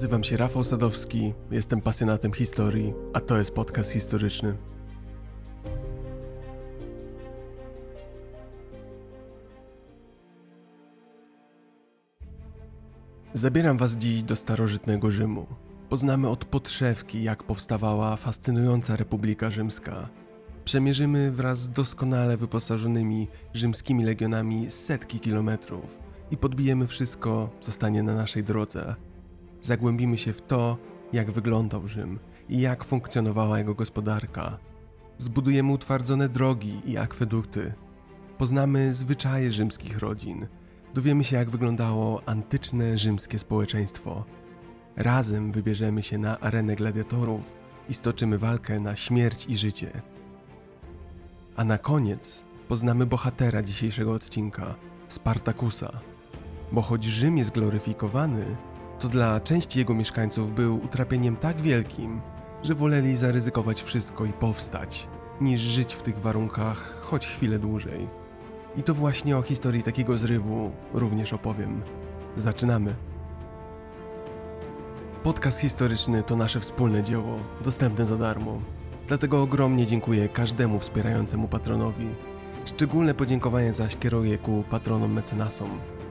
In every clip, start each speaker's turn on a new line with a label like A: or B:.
A: Nazywam się Rafał Sadowski, jestem pasjonatem historii, a to jest podcast historyczny. Zabieram Was dziś do starożytnego Rzymu. Poznamy od podszewki, jak powstawała fascynująca Republika Rzymska. Przemierzymy wraz z doskonale wyposażonymi rzymskimi legionami setki kilometrów i podbijemy wszystko, co stanie na naszej drodze. Zagłębimy się w to, jak wyglądał Rzym i jak funkcjonowała jego gospodarka. Zbudujemy utwardzone drogi i akwedukty. Poznamy zwyczaje rzymskich rodzin. Dowiemy się, jak wyglądało antyczne rzymskie społeczeństwo. Razem wybierzemy się na arenę gladiatorów i stoczymy walkę na śmierć i życie. A na koniec poznamy bohatera dzisiejszego odcinka Spartakusa. Bo choć Rzym jest gloryfikowany, to dla części jego mieszkańców był utrapieniem tak wielkim, że woleli zaryzykować wszystko i powstać, niż żyć w tych warunkach choć chwilę dłużej. I to właśnie o historii takiego zrywu również opowiem. Zaczynamy. Podcast historyczny to nasze wspólne dzieło, dostępne za darmo. Dlatego ogromnie dziękuję każdemu wspierającemu patronowi. Szczególne podziękowanie zaś kieruję ku patronom mecenasom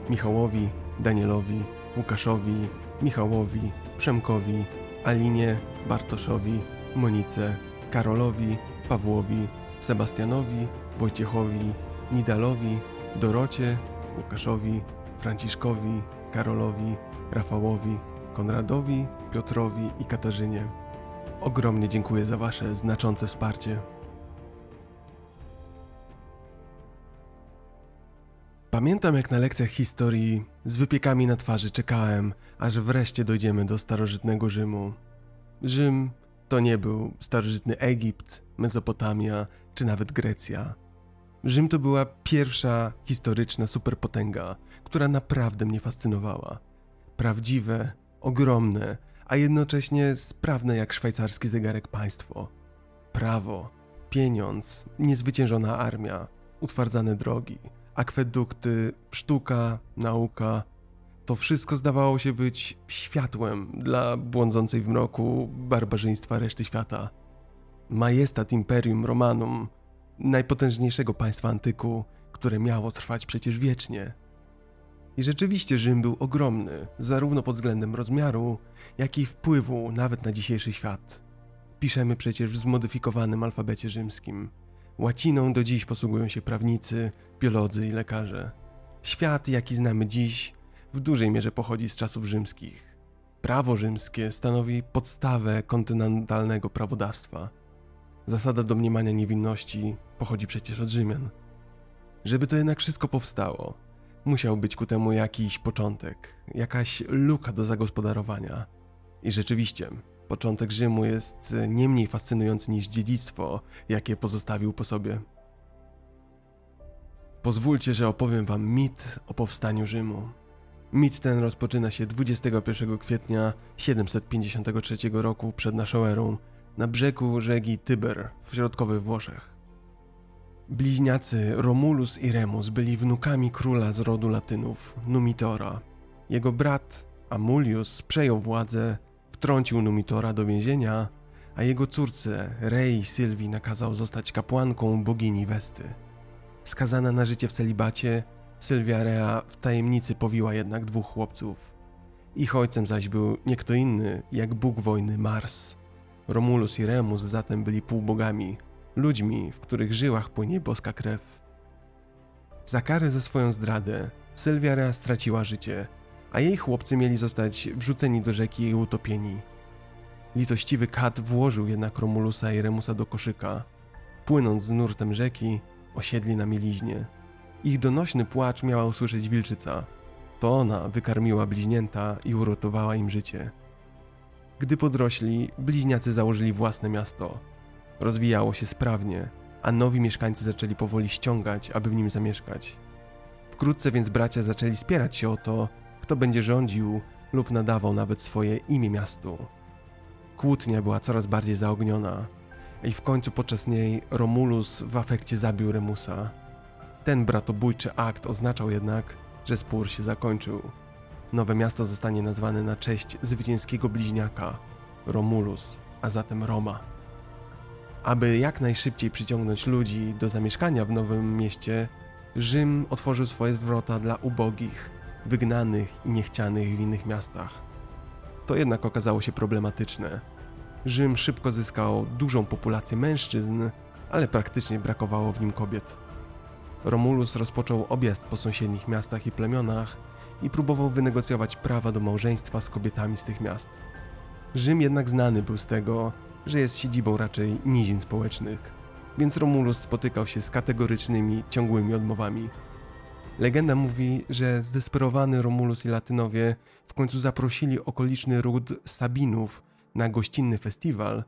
A: Michałowi, Danielowi, Łukaszowi, Michałowi, Przemkowi, Alinie, Bartoszowi, Monice, Karolowi, Pawłowi, Sebastianowi, Wojciechowi, Nidalowi, Dorocie, Łukaszowi, Franciszkowi, Karolowi, Rafałowi, Konradowi, Piotrowi i Katarzynie. Ogromnie dziękuję za Wasze znaczące wsparcie. Pamiętam jak na lekcjach historii z wypiekami na twarzy czekałem, aż wreszcie dojdziemy do starożytnego Rzymu. Rzym to nie był starożytny Egipt, Mezopotamia czy nawet Grecja. Rzym to była pierwsza historyczna superpotęga, która naprawdę mnie fascynowała. Prawdziwe, ogromne, a jednocześnie sprawne jak szwajcarski zegarek państwo. Prawo, pieniądz, niezwyciężona armia, utwardzane drogi – akwedukty, sztuka, nauka. To wszystko zdawało się być światłem dla błądzącej w mroku barbarzyństwa reszty świata. Majestat Imperium Romanum, najpotężniejszego państwa antyku, które miało trwać przecież wiecznie. I rzeczywiście Rzym był ogromny, zarówno pod względem rozmiaru, jak i wpływu nawet na dzisiejszy świat. Piszemy przecież w zmodyfikowanym alfabecie rzymskim – Łaciną do dziś posługują się prawnicy, biolodzy i lekarze. Świat, jaki znamy dziś, w dużej mierze pochodzi z czasów rzymskich. Prawo rzymskie stanowi podstawę kontynentalnego prawodawstwa. Zasada domniemania niewinności pochodzi przecież od Rzymian. Żeby to jednak wszystko powstało, musiał być ku temu jakiś początek, jakaś luka do zagospodarowania. I rzeczywiście, Początek Rzymu jest nie mniej fascynujący niż dziedzictwo, jakie pozostawił po sobie. Pozwólcie, że opowiem wam mit o powstaniu Rzymu. Mit ten rozpoczyna się 21 kwietnia 753 roku przed naszą erą na brzegu rzeki Tyber w środkowych Włoszech. Bliźniacy Romulus i Remus byli wnukami króla z rodu Latynów, Numitora. Jego brat Amulius przejął władzę wtrącił Numitora do więzienia, a jego córce, Rei Sylwii, nakazał zostać kapłanką bogini Westy. Skazana na życie w celibacie, Sylwia Rea w tajemnicy powiła jednak dwóch chłopców. Ich ojcem zaś był nie kto inny, jak bóg wojny Mars. Romulus i Remus zatem byli półbogami, ludźmi, w których żyłach płynie boska krew. Za karę za swoją zdradę Sylwia Rea straciła życie – a jej chłopcy mieli zostać wrzuceni do rzeki i utopieni. Litościwy kat włożył jednak Romulusa i Remusa do koszyka. Płynąc z nurtem rzeki, osiedli na mieliźnie. Ich donośny płacz miała usłyszeć wilczyca. To ona wykarmiła bliźnięta i uratowała im życie. Gdy podrośli, bliźniacy założyli własne miasto. Rozwijało się sprawnie, a nowi mieszkańcy zaczęli powoli ściągać, aby w nim zamieszkać. Wkrótce więc bracia zaczęli spierać się o to, kto będzie rządził lub nadawał nawet swoje imię miastu. Kłótnia była coraz bardziej zaogniona i w końcu podczas niej Romulus w afekcie zabił Remusa. Ten bratobójczy akt oznaczał jednak, że spór się zakończył. Nowe miasto zostanie nazwane na cześć zwycięskiego bliźniaka Romulus, a zatem Roma. Aby jak najszybciej przyciągnąć ludzi do zamieszkania w nowym mieście, Rzym otworzył swoje wrota dla ubogich, wygnanych i niechcianych w innych miastach. To jednak okazało się problematyczne. Rzym szybko zyskał dużą populację mężczyzn, ale praktycznie brakowało w nim kobiet. Romulus rozpoczął objazd po sąsiednich miastach i plemionach i próbował wynegocjować prawa do małżeństwa z kobietami z tych miast. Rzym jednak znany był z tego, że jest siedzibą raczej nizin społecznych, więc Romulus spotykał się z kategorycznymi, ciągłymi odmowami. Legenda mówi, że zdesperowany Romulus i Latynowie w końcu zaprosili okoliczny ród Sabinów na gościnny festiwal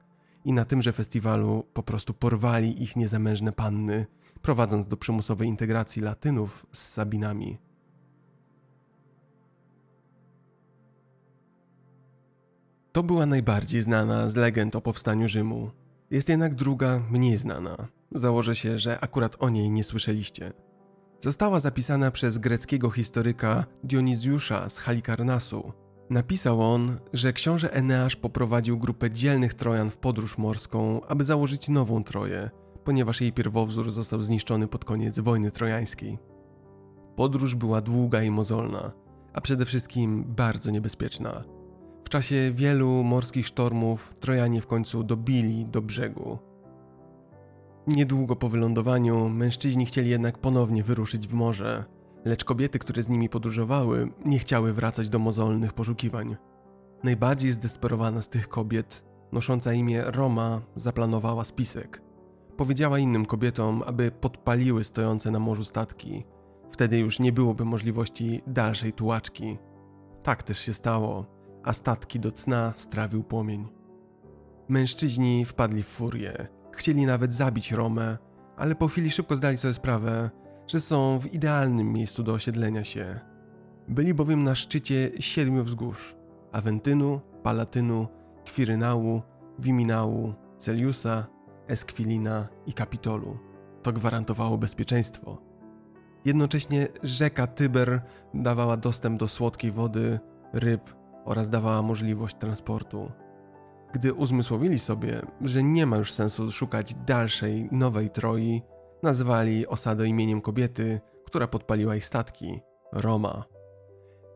A: i na tymże festiwalu po prostu porwali ich niezamężne panny, prowadząc do przymusowej integracji Latynów z Sabinami. To była najbardziej znana z legend o powstaniu Rzymu. Jest jednak druga, mniej znana. Założę się, że akurat o niej nie słyszeliście. Została zapisana przez greckiego historyka Dionizjusza z Halikarnasu. Napisał on, że książę Eneasz poprowadził grupę dzielnych Trojan w podróż morską, aby założyć nową Troję, ponieważ jej pierwowzór został zniszczony pod koniec wojny trojańskiej. Podróż była długa i mozolna, a przede wszystkim bardzo niebezpieczna. W czasie wielu morskich sztormów Trojanie w końcu dobili do brzegu. Niedługo po wylądowaniu mężczyźni chcieli jednak ponownie wyruszyć w morze, lecz kobiety, które z nimi podróżowały, nie chciały wracać do mozolnych poszukiwań. Najbardziej zdesperowana z tych kobiet, nosząca imię Roma, zaplanowała spisek. Powiedziała innym kobietom, aby podpaliły stojące na morzu statki. Wtedy już nie byłoby możliwości dalszej tułaczki. Tak też się stało, a statki do cna strawił płomień. Mężczyźni wpadli w furię. Chcieli nawet zabić Romę, ale po chwili szybko zdali sobie sprawę, że są w idealnym miejscu do osiedlenia się. Byli bowiem na szczycie siedmiu wzgórz: Aventynu, Palatynu, Kwirynału, Wiminału, Celiusa, Eskwilina i Kapitolu. To gwarantowało bezpieczeństwo. Jednocześnie rzeka Tyber dawała dostęp do słodkiej wody, ryb oraz dawała możliwość transportu. Gdy uzmysłowili sobie, że nie ma już sensu szukać dalszej, nowej Troi, nazwali osadę imieniem kobiety, która podpaliła ich statki Roma.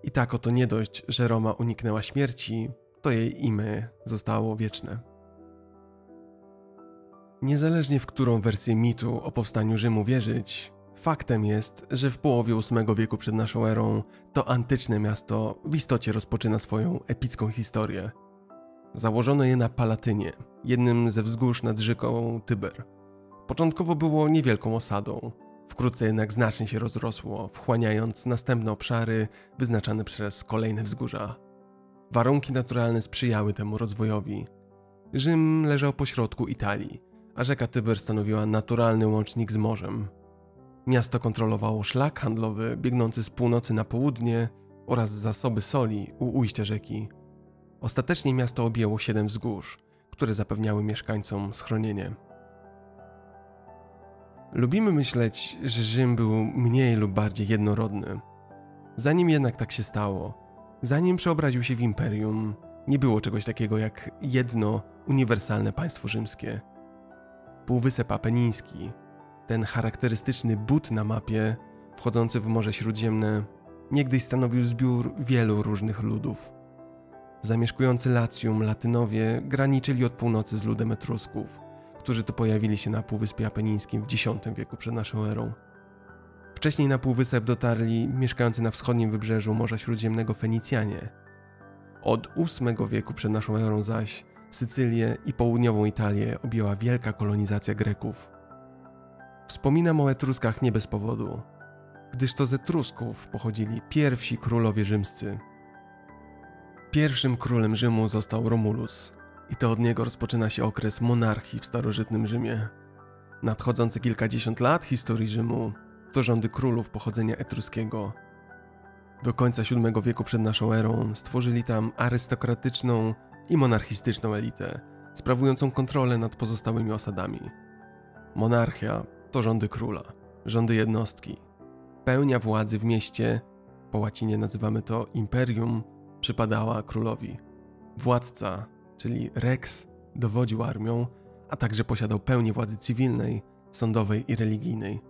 A: I tak oto nie dość, że Roma uniknęła śmierci, to jej imię zostało wieczne. Niezależnie w którą wersję mitu o powstaniu Rzymu wierzyć, faktem jest, że w połowie VIII wieku przed naszą erą to antyczne miasto w istocie rozpoczyna swoją epicką historię. Założono je na Palatynie, jednym ze wzgórz nad rzeką Tyber. Początkowo było niewielką osadą, wkrótce jednak znacznie się rozrosło, wchłaniając następne obszary wyznaczane przez kolejne wzgórza. Warunki naturalne sprzyjały temu rozwojowi. Rzym leżał pośrodku Italii, a rzeka Tyber stanowiła naturalny łącznik z morzem. Miasto kontrolowało szlak handlowy biegnący z północy na południe oraz zasoby soli u ujścia rzeki. Ostatecznie miasto objęło siedem wzgórz, które zapewniały mieszkańcom schronienie. Lubimy myśleć, że Rzym był mniej lub bardziej jednorodny. Zanim jednak tak się stało, zanim przeobraził się w imperium, nie było czegoś takiego jak jedno uniwersalne państwo rzymskie. Półwysep Apeniński, ten charakterystyczny but na mapie, wchodzący w Morze Śródziemne, niegdyś stanowił zbiór wielu różnych ludów. Zamieszkujący Lacjum Latynowie graniczyli od północy z ludem Etrusków, którzy tu pojawili się na Półwyspie Apenińskim w X wieku przed naszą erą. Wcześniej na Półwysep dotarli mieszkający na wschodnim wybrzeżu Morza Śródziemnego Fenicjanie. Od VIII wieku przed naszą erą zaś Sycylię i południową Italię objęła wielka kolonizacja Greków. Wspominam o Etruskach nie bez powodu, gdyż to z Etrusków pochodzili pierwsi królowie rzymscy. Pierwszym królem Rzymu został Romulus i to od niego rozpoczyna się okres monarchii w starożytnym Rzymie. Nadchodzące kilkadziesiąt lat historii Rzymu to rządy królów pochodzenia etruskiego. Do końca VII wieku przed naszą erą stworzyli tam arystokratyczną i monarchistyczną elitę, sprawującą kontrolę nad pozostałymi osadami. Monarchia to rządy króla, rządy jednostki. Pełnia władzy w mieście po łacinie nazywamy to imperium, przypadała królowi. Władca, czyli rex, dowodził armią, a także posiadał pełnię władzy cywilnej, sądowej i religijnej.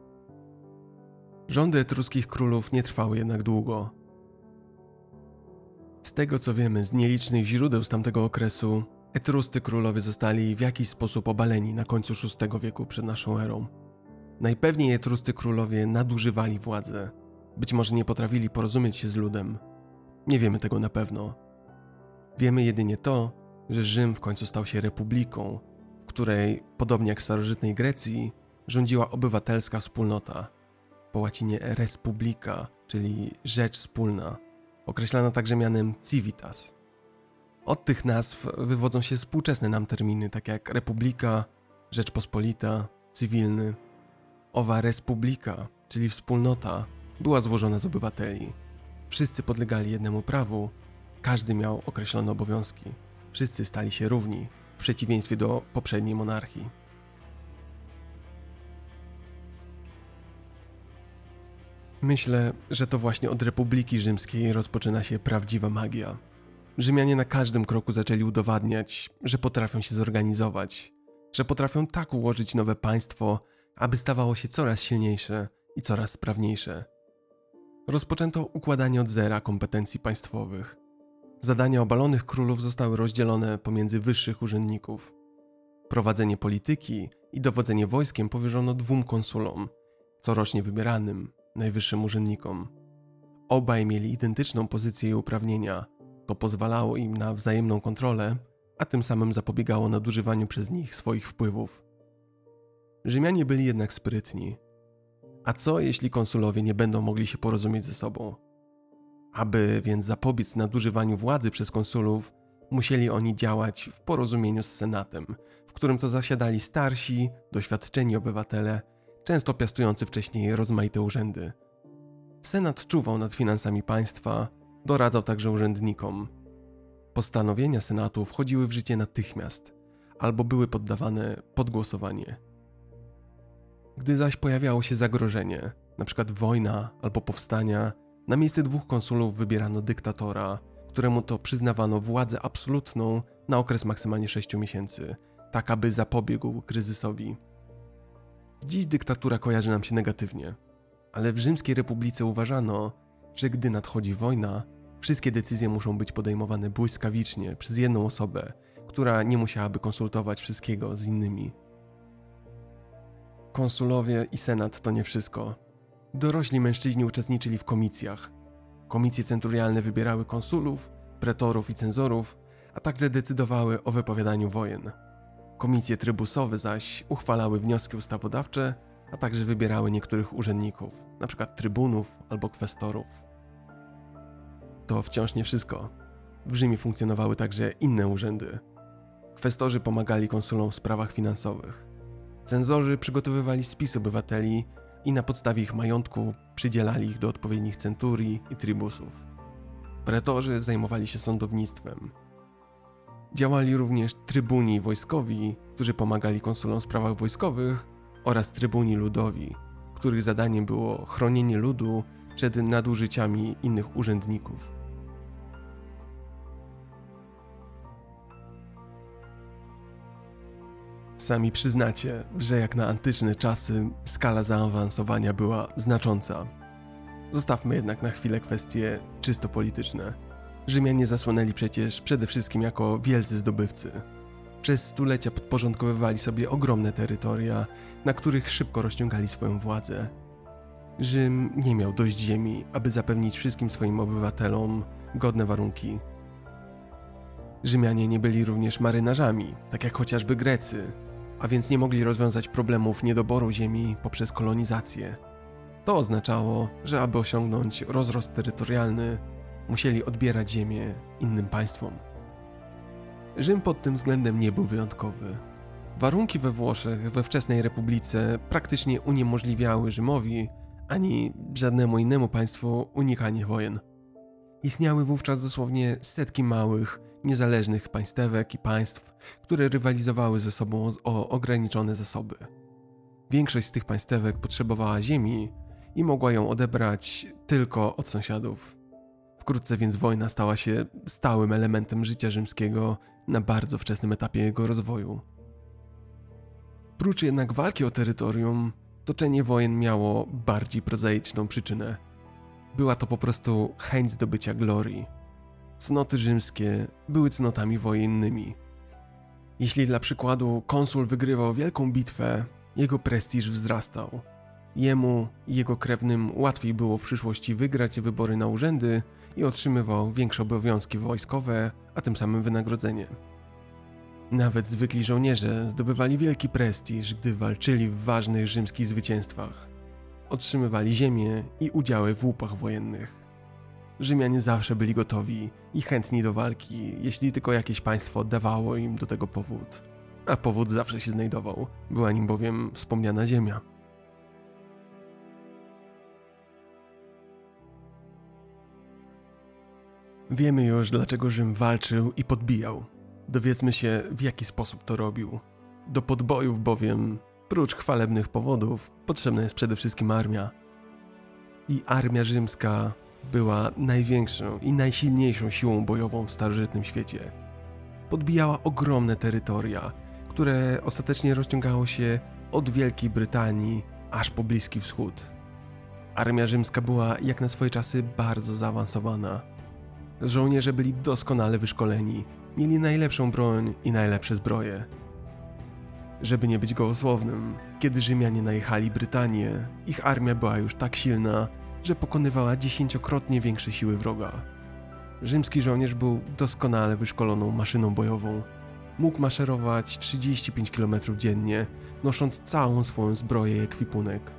A: Rządy etruskich królów nie trwały jednak długo. Z tego co wiemy z nielicznych źródeł z tamtego okresu, etruscy królowie zostali w jakiś sposób obaleni na końcu VI wieku przed naszą erą. Najpewniej etruscy królowie nadużywali władzę. Być może nie potrafili porozumieć się z ludem. Nie wiemy tego na pewno. Wiemy jedynie to, że Rzym w końcu stał się republiką, w której, podobnie jak w starożytnej Grecji, rządziła obywatelska wspólnota, po łacinie respublica, czyli rzecz wspólna, określana także mianem civitas. Od tych nazw wywodzą się współczesne nam terminy, takie jak republika, rzeczpospolita, cywilny. Owa respublika, czyli wspólnota, była złożona z obywateli. Wszyscy podlegali jednemu prawu, każdy miał określone obowiązki. Wszyscy stali się równi, w przeciwieństwie do poprzedniej monarchii. Myślę, że to właśnie od Republiki Rzymskiej rozpoczyna się prawdziwa magia. Rzymianie na każdym kroku zaczęli udowadniać, że potrafią się zorganizować, że potrafią tak ułożyć nowe państwo, aby stawało się coraz silniejsze i coraz sprawniejsze. Rozpoczęto układanie od zera kompetencji państwowych. Zadania obalonych królów zostały rozdzielone pomiędzy wyższych urzędników. Prowadzenie polityki i dowodzenie wojskiem powierzono dwóm konsulom, corocznie wybieranym, najwyższym urzędnikom. Obaj mieli identyczną pozycję i uprawnienia. To pozwalało im na wzajemną kontrolę, a tym samym zapobiegało nadużywaniu przez nich swoich wpływów. Rzymianie byli jednak sprytni. A co jeśli konsulowie nie będą mogli się porozumieć ze sobą? Aby więc zapobiec nadużywaniu władzy przez konsulów, musieli oni działać w porozumieniu z Senatem, w którym to zasiadali starsi, doświadczeni obywatele często piastujący wcześniej rozmaite urzędy. Senat czuwał nad finansami państwa, doradzał także urzędnikom. Postanowienia Senatu wchodziły w życie natychmiast albo były poddawane pod głosowanie. Gdy zaś pojawiało się zagrożenie, np. wojna albo powstania, na miejsce dwóch konsulów wybierano dyktatora, któremu to przyznawano władzę absolutną na okres maksymalnie 6 miesięcy, tak aby zapobiegł kryzysowi. Dziś dyktatura kojarzy nam się negatywnie, ale w Rzymskiej Republice uważano, że gdy nadchodzi wojna, wszystkie decyzje muszą być podejmowane błyskawicznie przez jedną osobę, która nie musiałaby konsultować wszystkiego z innymi. Konsulowie i senat to nie wszystko. Dorośli mężczyźni uczestniczyli w komicjach. Komisje centurialne wybierały konsulów, pretorów i cenzorów, a także decydowały o wypowiadaniu wojen. Komisje trybusowe zaś uchwalały wnioski ustawodawcze, a także wybierały niektórych urzędników, np. trybunów albo kwestorów. To wciąż nie wszystko. W Rzymie funkcjonowały także inne urzędy. Kwestorzy pomagali konsulom w sprawach finansowych. Cenzorzy przygotowywali spis obywateli i na podstawie ich majątku przydzielali ich do odpowiednich centurii i tribusów. Pretorzy zajmowali się sądownictwem, Działali również trybuni wojskowi, którzy pomagali konsulom w sprawach wojskowych, oraz trybuni ludowi, których zadaniem było chronienie ludu przed nadużyciami innych urzędników. Sami przyznacie, że jak na antyczne czasy skala zaawansowania była znacząca. Zostawmy jednak na chwilę kwestie czysto polityczne. Rzymianie zasłonęli przecież przede wszystkim jako wielcy zdobywcy. Przez stulecia podporządkowywali sobie ogromne terytoria, na których szybko rozciągali swoją władzę. Rzym nie miał dość ziemi, aby zapewnić wszystkim swoim obywatelom godne warunki. Rzymianie nie byli również marynarzami, tak jak chociażby Grecy, a więc nie mogli rozwiązać problemów niedoboru ziemi poprzez kolonizację. To oznaczało, że aby osiągnąć rozrost terytorialny, musieli odbierać ziemię innym państwom. Rzym pod tym względem nie był wyjątkowy. Warunki we Włoszech we wczesnej republice praktycznie uniemożliwiały Rzymowi ani żadnemu innemu państwu unikanie wojen. Istniały wówczas dosłownie setki małych, niezależnych państewek i państw, które rywalizowały ze sobą o ograniczone zasoby. Większość z tych państewek potrzebowała ziemi i mogła ją odebrać tylko od sąsiadów. Wkrótce więc wojna stała się stałym elementem życia rzymskiego na bardzo wczesnym etapie jego rozwoju. Prócz jednak walki o terytorium, toczenie wojen miało bardziej prozaiczną przyczynę. Była to po prostu chęć zdobycia glorii. Cnoty rzymskie były cnotami wojennymi. Jeśli dla przykładu konsul wygrywał wielką bitwę, jego prestiż wzrastał. Jemu i jego krewnym łatwiej było w przyszłości wygrać wybory na urzędy i otrzymywał większe obowiązki wojskowe, a tym samym wynagrodzenie. Nawet zwykli żołnierze zdobywali wielki prestiż, gdy walczyli w ważnych rzymskich zwycięstwach. Otrzymywali ziemię i udziały w łupach wojennych. Rzymianie zawsze byli gotowi i chętni do walki, jeśli tylko jakieś państwo dawało im do tego powód. A powód zawsze się znajdował, była nim bowiem wspomniana ziemia. Wiemy już, dlaczego Rzym walczył i podbijał. Dowiedzmy się, w jaki sposób to robił. Do podbojów bowiem, prócz chwalebnych powodów, potrzebna jest przede wszystkim armia. I armia rzymska była największą i najsilniejszą siłą bojową w starożytnym świecie. Podbijała ogromne terytoria, które ostatecznie rozciągało się od Wielkiej Brytanii aż po Bliski Wschód. Armia rzymska była jak na swoje czasy bardzo zaawansowana. Żołnierze byli doskonale wyszkoleni, mieli najlepszą broń i najlepsze zbroje. Żeby nie być gołosłownym, kiedy Rzymianie najechali Brytanię, ich armia była już tak silna, że pokonywała dziesięciokrotnie większe siły wroga. Rzymski żołnierz był doskonale wyszkoloną maszyną bojową. Mógł maszerować 35 km dziennie, nosząc całą swoją zbroję i ekwipunek.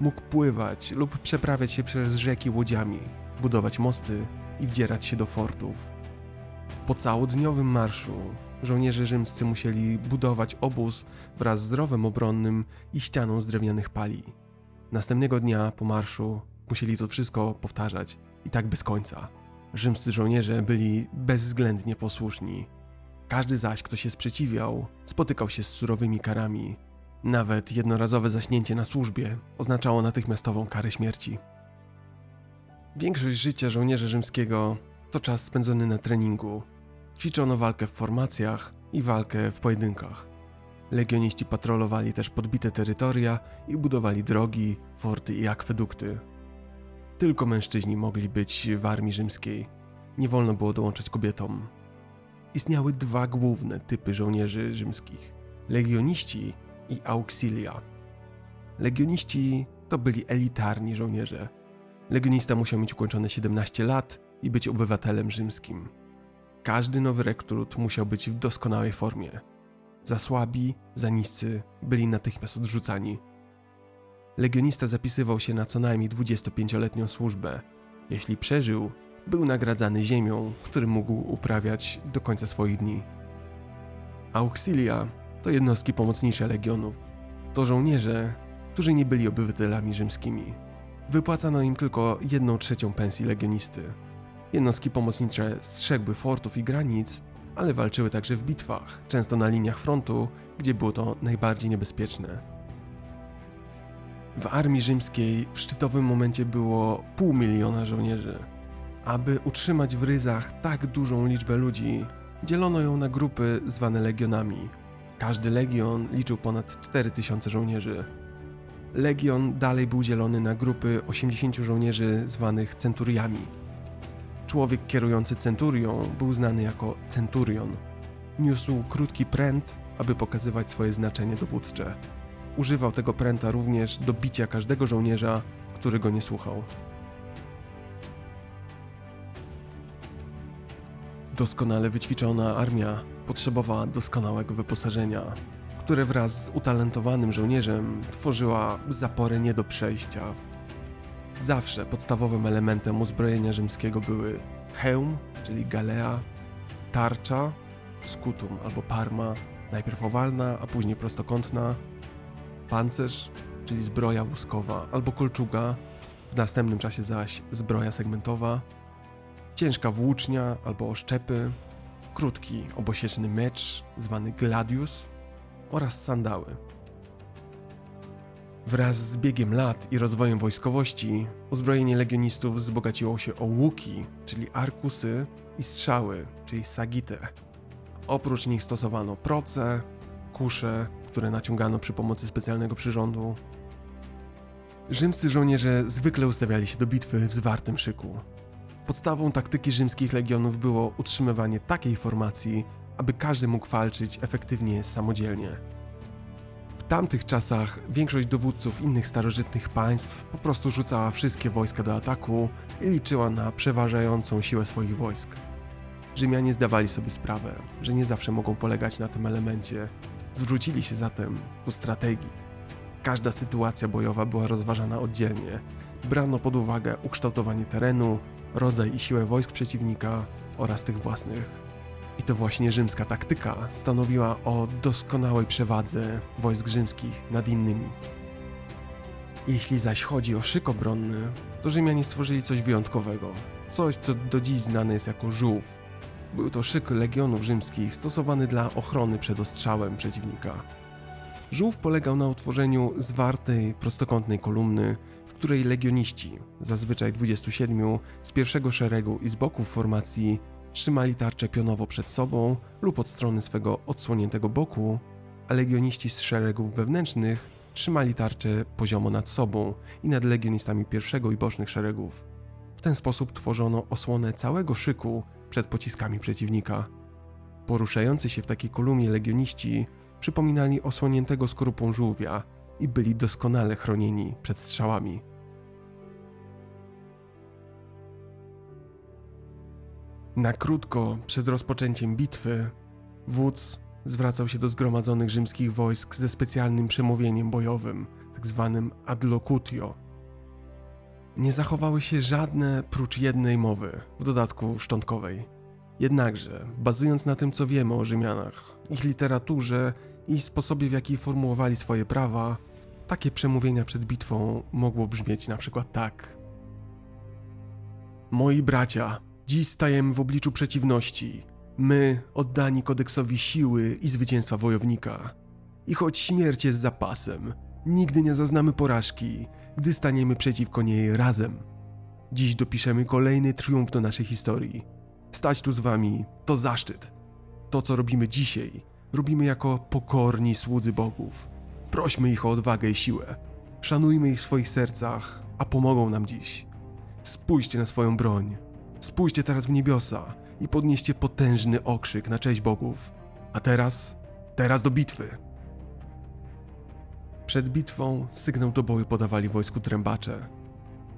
A: Mógł pływać lub przeprawiać się przez rzeki łodziami, budować mosty i wdzierać się do fortów. Po całodniowym marszu żołnierze rzymscy musieli budować obóz wraz z rowem obronnym i ścianą z drewnianych pali. Następnego dnia po marszu musieli to wszystko powtarzać i tak bez końca. Rzymscy żołnierze byli bezwzględnie posłuszni. Każdy zaś, kto się sprzeciwiał, spotykał się z surowymi karami. Nawet jednorazowe zaśnięcie na służbie oznaczało natychmiastową karę śmierci. Większość życia żołnierza rzymskiego to czas spędzony na treningu. Ćwiczono walkę w formacjach i walkę w pojedynkach. Legioniści patrolowali też podbite terytoria i budowali drogi, forty i akwedukty. Tylko mężczyźni mogli być w armii rzymskiej. Nie wolno było dołączać kobietom. Istniały dwa główne typy żołnierzy rzymskich: legioniści i auxilia. Legioniści to byli elitarni żołnierze. Legionista musiał mieć ukończone 17 lat i być obywatelem rzymskim. Każdy nowy rekrut musiał być w doskonałej formie. Za słabi, za niscy byli natychmiast odrzucani. Legionista zapisywał się na co najmniej 25-letnią służbę. Jeśli przeżył, był nagradzany ziemią, którym mógł uprawiać do końca swoich dni. Auxilia to jednostki pomocnicze legionów. To żołnierze, którzy nie byli obywatelami rzymskimi. Wypłacano im tylko jedną trzecią pensji legionisty. Jednostki pomocnicze strzegły fortów i granic, ale walczyły także w bitwach, często na liniach frontu, gdzie było to najbardziej niebezpieczne. W armii rzymskiej w szczytowym momencie było pół miliona żołnierzy. Aby utrzymać w ryzach tak dużą liczbę ludzi, dzielono ją na grupy zwane legionami. Każdy legion liczył ponad 4000 żołnierzy. Legion dalej był dzielony na grupy 80 żołnierzy zwanych centuriami. Człowiek kierujący centurią był znany jako centurion. Niósł krótki pręt, aby pokazywać swoje znaczenie dowódcze. Używał tego pręta również do bicia każdego żołnierza, który go nie słuchał. Doskonale wyćwiczona armia potrzebowała doskonałego wyposażenia, które wraz z utalentowanym żołnierzem tworzyła zaporę nie do przejścia. Zawsze podstawowym elementem uzbrojenia rzymskiego były hełm, czyli galea, tarcza, skutum albo parma, najpierw owalna, a później prostokątna, pancerz, czyli zbroja łuskowa albo kolczuga, w następnym czasie zaś zbroja segmentowa, ciężka włócznia albo oszczepy, krótki obosieczny mecz zwany gladius oraz sandały. Wraz z biegiem lat i rozwojem wojskowości, uzbrojenie legionistów wzbogaciło się o łuki, czyli arkusy, i strzały, czyli sagite. Oprócz nich stosowano proce, kusze, które naciągano przy pomocy specjalnego przyrządu. Rzymscy żołnierze zwykle ustawiali się do bitwy w zwartym szyku. Podstawą taktyki rzymskich legionów było utrzymywanie takiej formacji, aby każdy mógł walczyć efektywnie samodzielnie. W tamtych czasach większość dowódców innych starożytnych państw po prostu rzucała wszystkie wojska do ataku i liczyła na przeważającą siłę swoich wojsk. Rzymianie zdawali sobie sprawę, że nie zawsze mogą polegać na tym elemencie. Zwrócili się zatem ku strategii. Każda sytuacja bojowa była rozważana oddzielnie. Brano pod uwagę ukształtowanie terenu, rodzaj i siłę wojsk przeciwnika oraz tych własnych. I to właśnie rzymska taktyka stanowiła o doskonałej przewadze wojsk rzymskich nad innymi. Jeśli zaś chodzi o szyk obronny, to Rzymianie stworzyli coś wyjątkowego, coś co do dziś znane jest jako żółw. Był to szyk legionów rzymskich stosowany dla ochrony przed ostrzałem przeciwnika. Żółw polegał na utworzeniu zwartej, prostokątnej kolumny, w której legioniści, zazwyczaj 27, z pierwszego szeregu i z boków formacji, trzymali tarczę pionowo przed sobą lub od strony swego odsłoniętego boku, a legioniści z szeregów wewnętrznych trzymali tarczę poziomo nad sobą i nad legionistami pierwszego i bocznych szeregów. W ten sposób tworzono osłonę całego szyku przed pociskami przeciwnika. Poruszający się w takiej kolumnie legioniści przypominali osłoniętego skorupą żółwia i byli doskonale chronieni przed strzałami. Na krótko przed rozpoczęciem bitwy, wódz zwracał się do zgromadzonych rzymskich wojsk ze specjalnym przemówieniem bojowym, tzw. Tak adlocutio. Nie zachowały się żadne prócz jednej mowy, w dodatku szczątkowej. Jednakże, bazując na tym, co wiemy o Rzymianach, ich literaturze i sposobie, w jaki formułowali swoje prawa, takie przemówienia przed bitwą mogło brzmieć na przykład tak. Moi bracia, dziś stajemy w obliczu przeciwności. My, oddani kodeksowi siły i zwycięstwa wojownika. I choć śmierć jest zapasem, nigdy nie zaznamy porażki, gdy staniemy przeciwko niej razem. Dziś dopiszemy kolejny triumf do naszej historii. Stać tu z wami to zaszczyt. To, co robimy dzisiaj, robimy jako pokorni słudzy bogów. Prośmy ich o odwagę i siłę. Szanujmy ich w swoich sercach, a pomogą nam dziś. Spójrzcie na swoją broń. Spójrzcie teraz w niebiosa i podnieście potężny okrzyk na cześć bogów. A teraz, teraz do bitwy. Przed bitwą sygnał do boju podawali wojsku trębacze.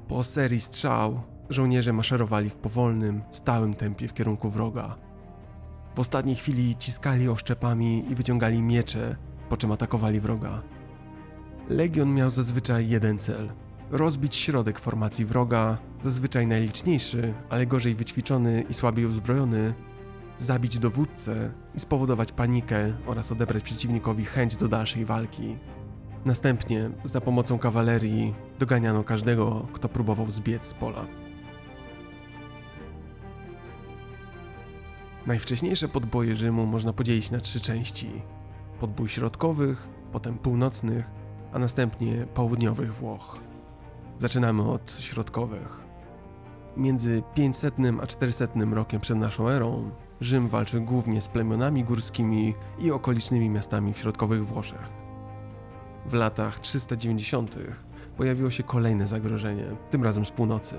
A: Po serii strzał żołnierze maszerowali w powolnym, stałym tempie w kierunku wroga. W ostatniej chwili ciskali oszczepami i wyciągali miecze, po czym atakowali wroga. Legion miał zazwyczaj jeden cel: rozbić środek formacji wroga, zazwyczaj najliczniejszy, ale gorzej wyćwiczony i słabiej uzbrojony, zabić dowódcę i spowodować panikę oraz odebrać przeciwnikowi chęć do dalszej walki. Następnie, za pomocą kawalerii, doganiano każdego, kto próbował zbiec z pola. Najwcześniejsze podboje Rzymu można podzielić na trzy części: podbój środkowych, potem północnych, a następnie południowych Włoch. Zaczynamy od środkowych. Między 500 a 400 rokiem przed naszą erą Rzym walczył głównie z plemionami górskimi i okolicznymi miastami w środkowych Włoszech. W latach 390 pojawiło się kolejne zagrożenie, tym razem z północy.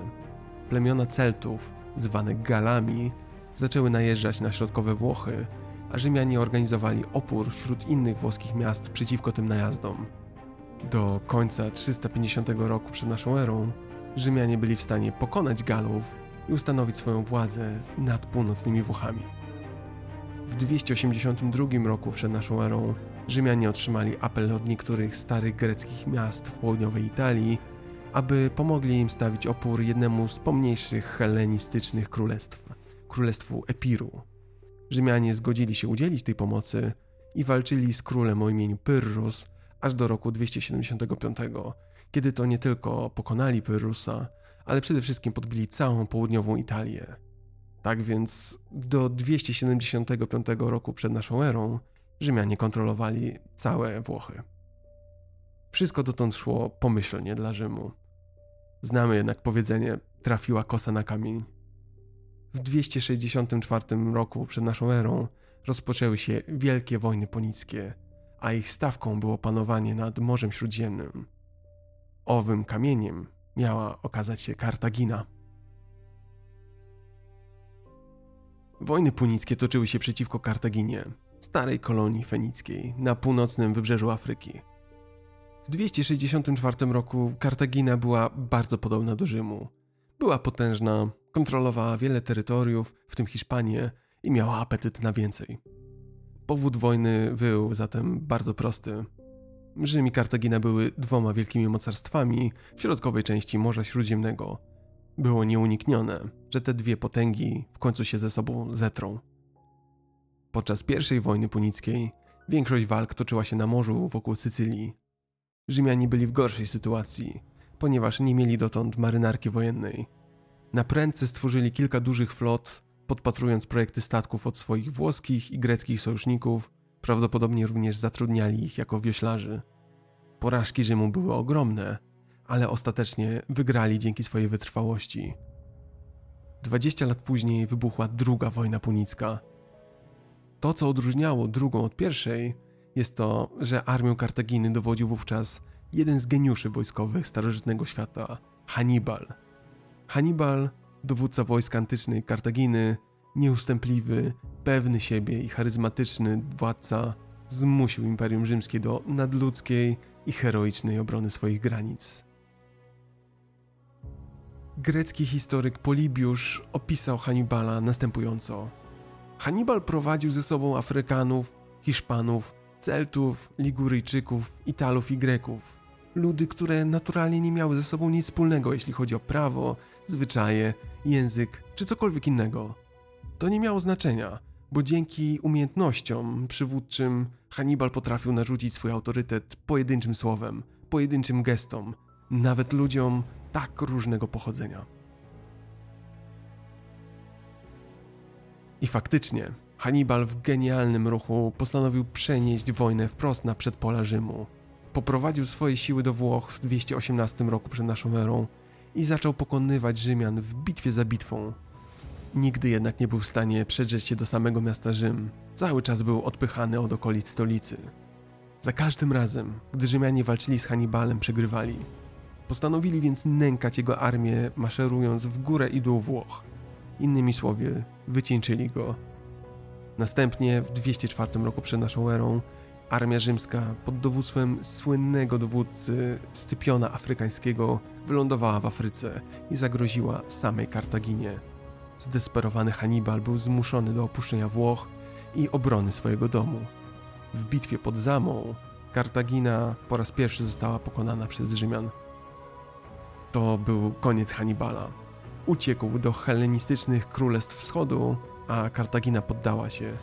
A: Plemiona Celtów, zwane Galami, zaczęły najeżdżać na środkowe Włochy, a Rzymianie organizowali opór wśród innych włoskich miast przeciwko tym najazdom. Do końca 350 roku przed naszą erą Rzymianie byli w stanie pokonać Galów i ustanowić swoją władzę nad północnymi Włochami. W 282 roku przed naszą erą Rzymianie otrzymali apel od niektórych starych greckich miast w południowej Italii, aby pomogli im stawić opór jednemu z pomniejszych hellenistycznych królestw królestwu Epiru. Rzymianie zgodzili się udzielić tej pomocy i walczyli z królem o imieniu Pyrrhus aż do roku 275, kiedy to nie tylko pokonali Pyrrhusa, ale przede wszystkim podbili całą południową Italię. Tak więc do 275 roku przed naszą erą Rzymianie kontrolowali całe Włochy. Wszystko dotąd szło pomyślnie dla Rzymu. Znamy jednak powiedzenie trafiła kosa na kamień. W 264 roku przed naszą erą rozpoczęły się wielkie wojny punickie, a ich stawką było panowanie nad Morzem Śródziemnym. Owym kamieniem miała okazać się Kartagina. Wojny punickie toczyły się przeciwko Kartaginie, starej kolonii fenickiej na północnym wybrzeżu Afryki. W 264 roku Kartagina była bardzo podobna do Rzymu. Była potężna, kontrolowała wiele terytoriów, w tym Hiszpanię, i miała apetyt na więcej. Powód wojny był zatem bardzo prosty. Rzym i Kartagina były dwoma wielkimi mocarstwami w środkowej części Morza Śródziemnego. Było nieuniknione, że te dwie potęgi w końcu się ze sobą zetrą. Podczas I wojny punickiej większość walk toczyła się na morzu wokół Sycylii. Rzymianie byli w gorszej sytuacji, ponieważ nie mieli dotąd marynarki wojennej. Na prędce stworzyli kilka dużych flot, podpatrując projekty statków od swoich włoskich i greckich sojuszników, prawdopodobnie również zatrudniali ich jako wioślarzy. Porażki Rzymu były ogromne, ale ostatecznie wygrali dzięki swojej wytrwałości. 20 lat później wybuchła druga wojna punicka. To, co odróżniało drugą od pierwszej, jest to, że armią Kartaginy dowodził wówczas jeden z geniuszy wojskowych starożytnego świata Hannibal. Hannibal, dowódca wojsk antycznej Kartaginy, nieustępliwy, pewny siebie i charyzmatyczny władca, zmusił Imperium Rzymskie do nadludzkiej i heroicznej obrony swoich granic. Grecki historyk Polibiusz opisał Hannibala następująco. Hannibal prowadził ze sobą Afrykanów, Hiszpanów, Celtów, Liguryjczyków, Italów i Greków. Ludy, które naturalnie nie miały ze sobą nic wspólnego, jeśli chodzi o prawo, zwyczaje, język czy cokolwiek innego. To nie miało znaczenia, bo dzięki umiejętnościom przywódczym Hannibal potrafił narzucić swój autorytet pojedynczym słowem, pojedynczym gestom, nawet ludziom tak różnego pochodzenia. I faktycznie, Hannibal w genialnym ruchu postanowił przenieść wojnę wprost na przedpola Rzymu. Poprowadził swoje siły do Włoch w 218 roku przed naszą erą i zaczął pokonywać Rzymian w bitwie za bitwą. Nigdy jednak nie był w stanie przedrzeć się do samego miasta Rzym. Cały czas był odpychany od okolic stolicy. Za każdym razem, gdy Rzymianie walczyli z Hannibalem, przegrywali. Postanowili więc nękać jego armię, maszerując w górę i dół Włoch. Innymi słowy, wycieńczyli go Następnie w 204 roku przed naszą erą armia rzymska pod dowództwem słynnego dowódcy Scypiona Afrykańskiego wylądowała w Afryce i zagroziła samej Kartaginie. Zdesperowany Hannibal był zmuszony do opuszczenia Włoch i obrony swojego domu. W bitwie pod Zamą Kartagina po raz pierwszy została pokonana przez Rzymian. To był koniec Hannibala. Uciekł do hellenistycznych królestw wschodu a Kartagina poddała się.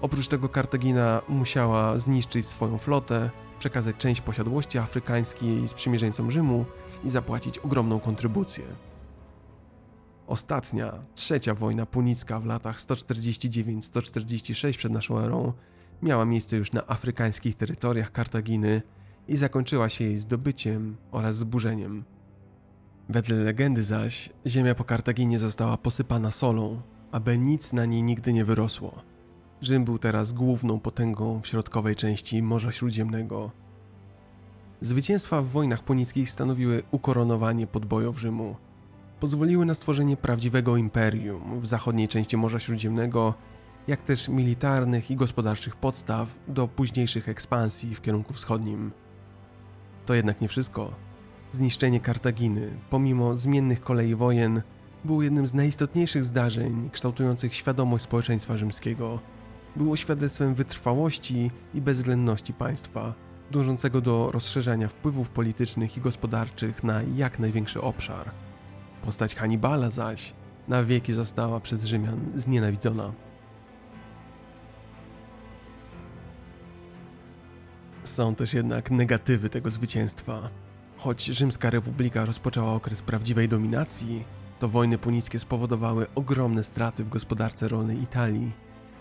A: Oprócz tego Kartagina musiała zniszczyć swoją flotę, przekazać część posiadłości afrykańskiej sprzymierzeńcom Rzymu i zapłacić ogromną kontrybucję. Ostatnia, trzecia wojna punicka w latach 149-146 przed naszą erą miała miejsce już na afrykańskich terytoriach Kartaginy i zakończyła się jej zdobyciem oraz zburzeniem. Wedle legendy zaś, ziemia po Kartaginie została posypana solą, aby nic na niej nigdy nie wyrosło. Rzym był teraz główną potęgą w środkowej części Morza Śródziemnego. Zwycięstwa w wojnach punickich stanowiły ukoronowanie podbojów Rzymu. Pozwoliły na stworzenie prawdziwego imperium w zachodniej części Morza Śródziemnego, jak też militarnych i gospodarczych podstaw do późniejszych ekspansji w kierunku wschodnim. To jednak nie wszystko. Zniszczenie Kartaginy, pomimo zmiennych kolei wojen, było jednym z najistotniejszych zdarzeń kształtujących świadomość społeczeństwa rzymskiego. Było świadectwem wytrwałości i bezwzględności państwa, dążącego do rozszerzania wpływów politycznych i gospodarczych na jak największy obszar. Postać Hannibala zaś na wieki została przez Rzymian znienawidzona. Są też jednak negatywy tego zwycięstwa. Choć Rzymska Republika rozpoczęła okres prawdziwej dominacji, to wojny punickie spowodowały ogromne straty w gospodarce rolnej Italii,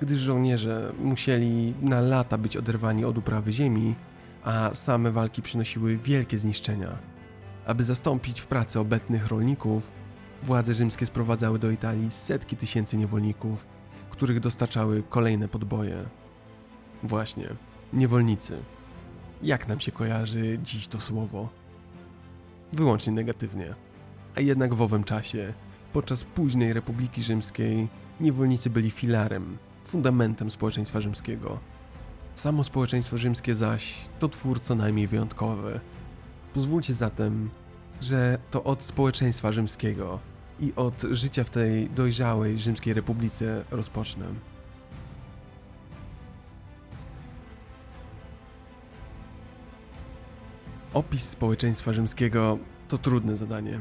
A: gdyż żołnierze musieli na lata być oderwani od uprawy ziemi, a same walki przynosiły wielkie zniszczenia. Aby zastąpić w pracy obecnych rolników, władze rzymskie sprowadzały do Italii setki tysięcy niewolników, których dostarczały kolejne podboje. Właśnie, niewolnicy. Jak nam się kojarzy dziś to słowo? Wyłącznie negatywnie. A jednak w owym czasie, podczas późnej Republiki Rzymskiej, niewolnicy byli filarem, fundamentem społeczeństwa rzymskiego. Samo społeczeństwo rzymskie zaś to twór co najmniej wyjątkowy. Pozwólcie zatem, że to od społeczeństwa rzymskiego i od życia w tej dojrzałej rzymskiej republice rozpocznę. Opis społeczeństwa rzymskiego to trudne zadanie.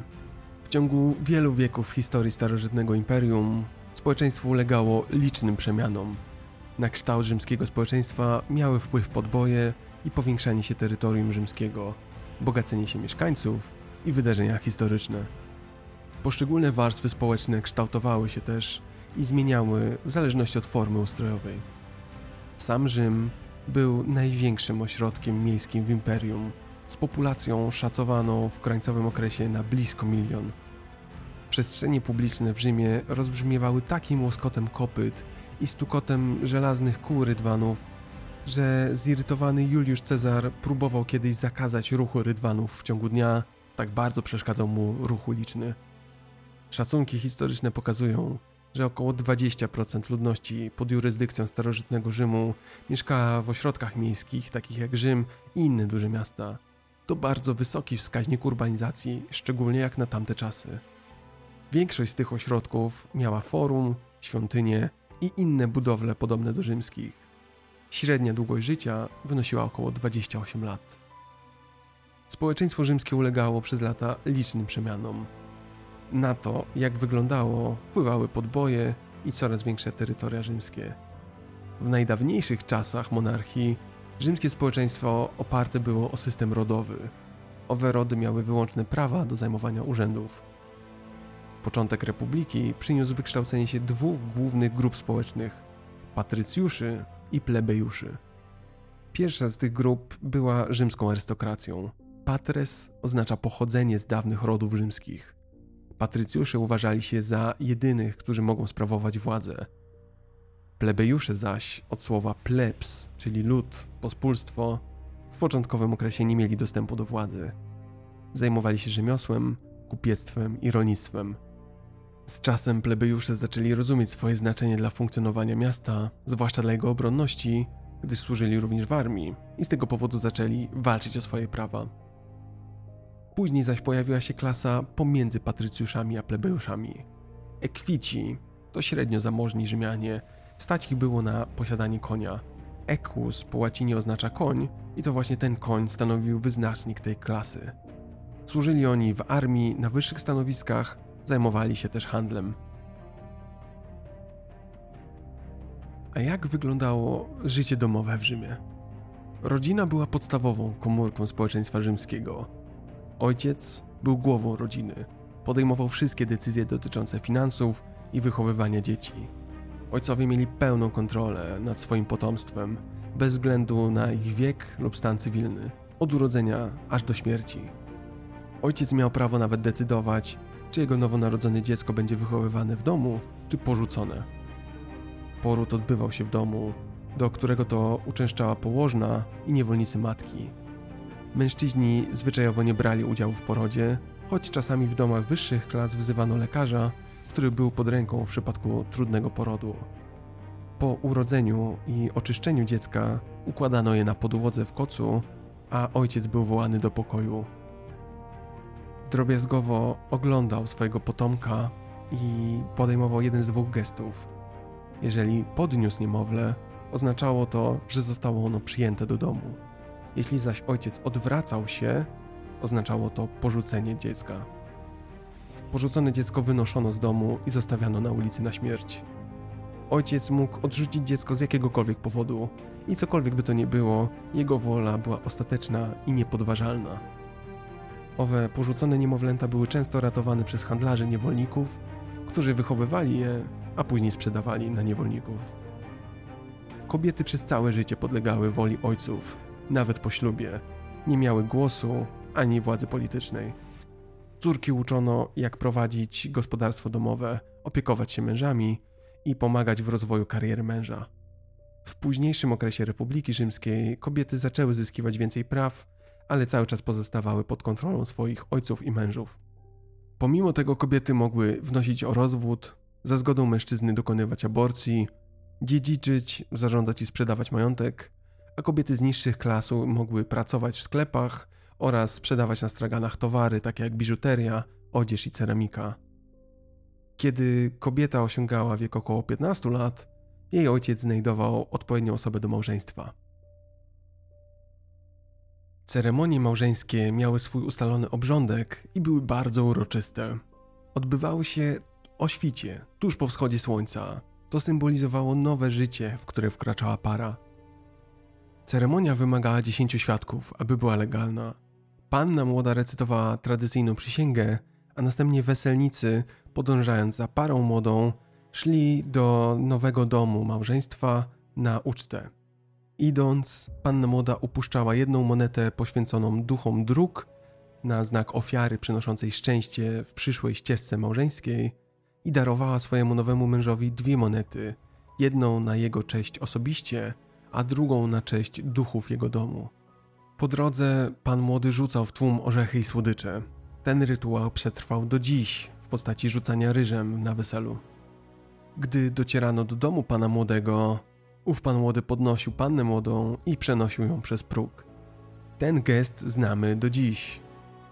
A: W ciągu wielu wieków historii starożytnego imperium społeczeństwo ulegało licznym przemianom. Na kształt rzymskiego społeczeństwa miały wpływ podboje i powiększanie się terytorium rzymskiego, bogacenie się mieszkańców i wydarzenia historyczne. Poszczególne warstwy społeczne kształtowały się też i zmieniały w zależności od formy ustrojowej. Sam Rzym był największym ośrodkiem miejskim w imperium, z populacją szacowaną w krańcowym okresie na blisko milion. Przestrzenie publiczne w Rzymie rozbrzmiewały takim łoskotem kopyt i stukotem żelaznych kół rydwanów, że zirytowany Juliusz Cezar próbował kiedyś zakazać ruchu rydwanów w ciągu dnia, tak bardzo przeszkadzał mu ruch uliczny. Szacunki historyczne pokazują, że około 20% ludności pod jurysdykcją starożytnego Rzymu mieszkała w ośrodkach miejskich, takich jak Rzym i inne duże miasta. To bardzo wysoki wskaźnik urbanizacji, szczególnie jak na tamte czasy. Większość z tych ośrodków miała forum, świątynie i inne budowle podobne do rzymskich. Średnia długość życia wynosiła około 28 lat. Społeczeństwo rzymskie ulegało przez lata licznym przemianom. Na to, jak wyglądało, wpływały podboje i coraz większe terytoria rzymskie. W najdawniejszych czasach monarchii rzymskie społeczeństwo oparte było o system rodowy. Owe rody miały wyłączne prawa do zajmowania urzędów. Początek republiki przyniósł wykształcenie się dwóch głównych grup społecznych patrycjuszy i plebejuszy. Pierwsza z tych grup była rzymską arystokracją. Patres oznacza pochodzenie z dawnych rodów rzymskich. Patrycjusze uważali się za jedynych, którzy mogą sprawować władzę. Plebejusze zaś, od słowa plebs, czyli lud, pospólstwo, w początkowym okresie nie mieli dostępu do władzy. Zajmowali się rzemiosłem, kupiectwem i rolnictwem. Z czasem plebejusze zaczęli rozumieć swoje znaczenie dla funkcjonowania miasta, zwłaszcza dla jego obronności, gdyż służyli również w armii i z tego powodu zaczęli walczyć o swoje prawa. Później zaś pojawiła się klasa pomiędzy patrycjuszami a plebejuszami. Ekwici to średnio zamożni Rzymianie, stać ich było na posiadanie konia. Equus po łacinie oznacza koń i to właśnie ten koń stanowił wyznacznik tej klasy. Służyli oni w armii na wyższych stanowiskach, zajmowali się też handlem. A jak wyglądało życie domowe w Rzymie? Rodzina była podstawową komórką społeczeństwa rzymskiego. Ojciec był głową rodziny, podejmował wszystkie decyzje dotyczące finansów i wychowywania dzieci. Ojcowie mieli pełną kontrolę nad swoim potomstwem, bez względu na ich wiek lub stan cywilny, od urodzenia aż do śmierci. Ojciec miał prawo nawet decydować, czy jego nowonarodzone dziecko będzie wychowywane w domu, czy porzucone. Poród odbywał się w domu, do którego to uczęszczała położna i niewolnicy matki. Mężczyźni zwyczajowo nie brali udziału w porodzie, choć czasami w domach wyższych klas wzywano lekarza, który był pod ręką w przypadku trudnego porodu. Po urodzeniu i oczyszczeniu dziecka układano je na podłodze w kocu, a ojciec był wołany do pokoju. Drobiazgowo oglądał swojego potomka i podejmował jeden z dwóch gestów. Jeżeli podniósł niemowlę, oznaczało to, że zostało ono przyjęte do domu. Jeśli zaś ojciec odwracał się, oznaczało to porzucenie dziecka. Porzucone dziecko wynoszono z domu i zostawiano na ulicy na śmierć. Ojciec mógł odrzucić dziecko z jakiegokolwiek powodu i cokolwiek by to nie było, jego wola była ostateczna i niepodważalna. Owe porzucone niemowlęta były często ratowane przez handlarzy niewolników, którzy wychowywali je, a później sprzedawali na niewolników. Kobiety przez całe życie podlegały woli ojców, nawet po ślubie, nie miały głosu ani władzy politycznej. Córki uczono, jak prowadzić gospodarstwo domowe, opiekować się mężami i pomagać w rozwoju kariery męża. W późniejszym okresie Republiki Rzymskiej kobiety zaczęły zyskiwać więcej praw, ale cały czas pozostawały pod kontrolą swoich ojców i mężów. Pomimo tego kobiety mogły wnosić o rozwód, za zgodą mężczyzny dokonywać aborcji, dziedziczyć, zarządzać i sprzedawać majątek, a kobiety z niższych klas mogły pracować w sklepach oraz sprzedawać na straganach towary takie jak biżuteria, odzież i ceramika. Kiedy kobieta osiągała wiek około 15 lat, jej ojciec znajdował odpowiednią osobę do małżeństwa. Ceremonie małżeńskie miały swój ustalony obrządek i były bardzo uroczyste. Odbywały się o świcie, tuż po wschodzie słońca. To symbolizowało nowe życie, w które wkraczała para. Ceremonia wymagała dziesięciu świadków, aby była legalna. Panna młoda recytowała tradycyjną przysięgę, a następnie weselnicy, podążając za parą młodą, szli do nowego domu małżeństwa na ucztę. Idąc, panna młoda upuszczała jedną monetę poświęconą duchom dróg na znak ofiary przynoszącej szczęście w przyszłej ścieżce małżeńskiej i darowała swojemu nowemu mężowi dwie monety, jedną na jego cześć osobiście, a drugą na cześć duchów jego domu. Po drodze pan młody rzucał w tłum orzechy i słodycze. Ten rytuał przetrwał do dziś w postaci rzucania ryżem na weselu. Gdy docierano do domu pana młodego, ów pan młody podnosił pannę młodą i przenosił ją przez próg. Ten gest znamy do dziś.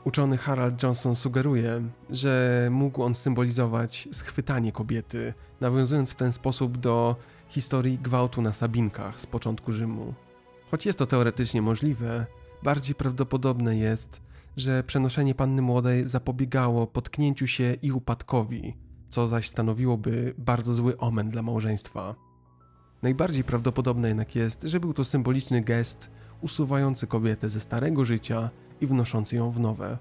A: Uczony Harald Johnson sugeruje, że mógł on symbolizować schwytanie kobiety, nawiązując w ten sposób do historii gwałtu na Sabinkach z początku Rzymu. Choć jest to teoretycznie możliwe, bardziej prawdopodobne jest, że przenoszenie panny młodej zapobiegało potknięciu się i upadkowi, co zaś stanowiłoby bardzo zły omen dla małżeństwa. Najbardziej prawdopodobne jednak jest, że był to symboliczny gest usuwający kobietę ze starego życia i wnoszący ją w nowe.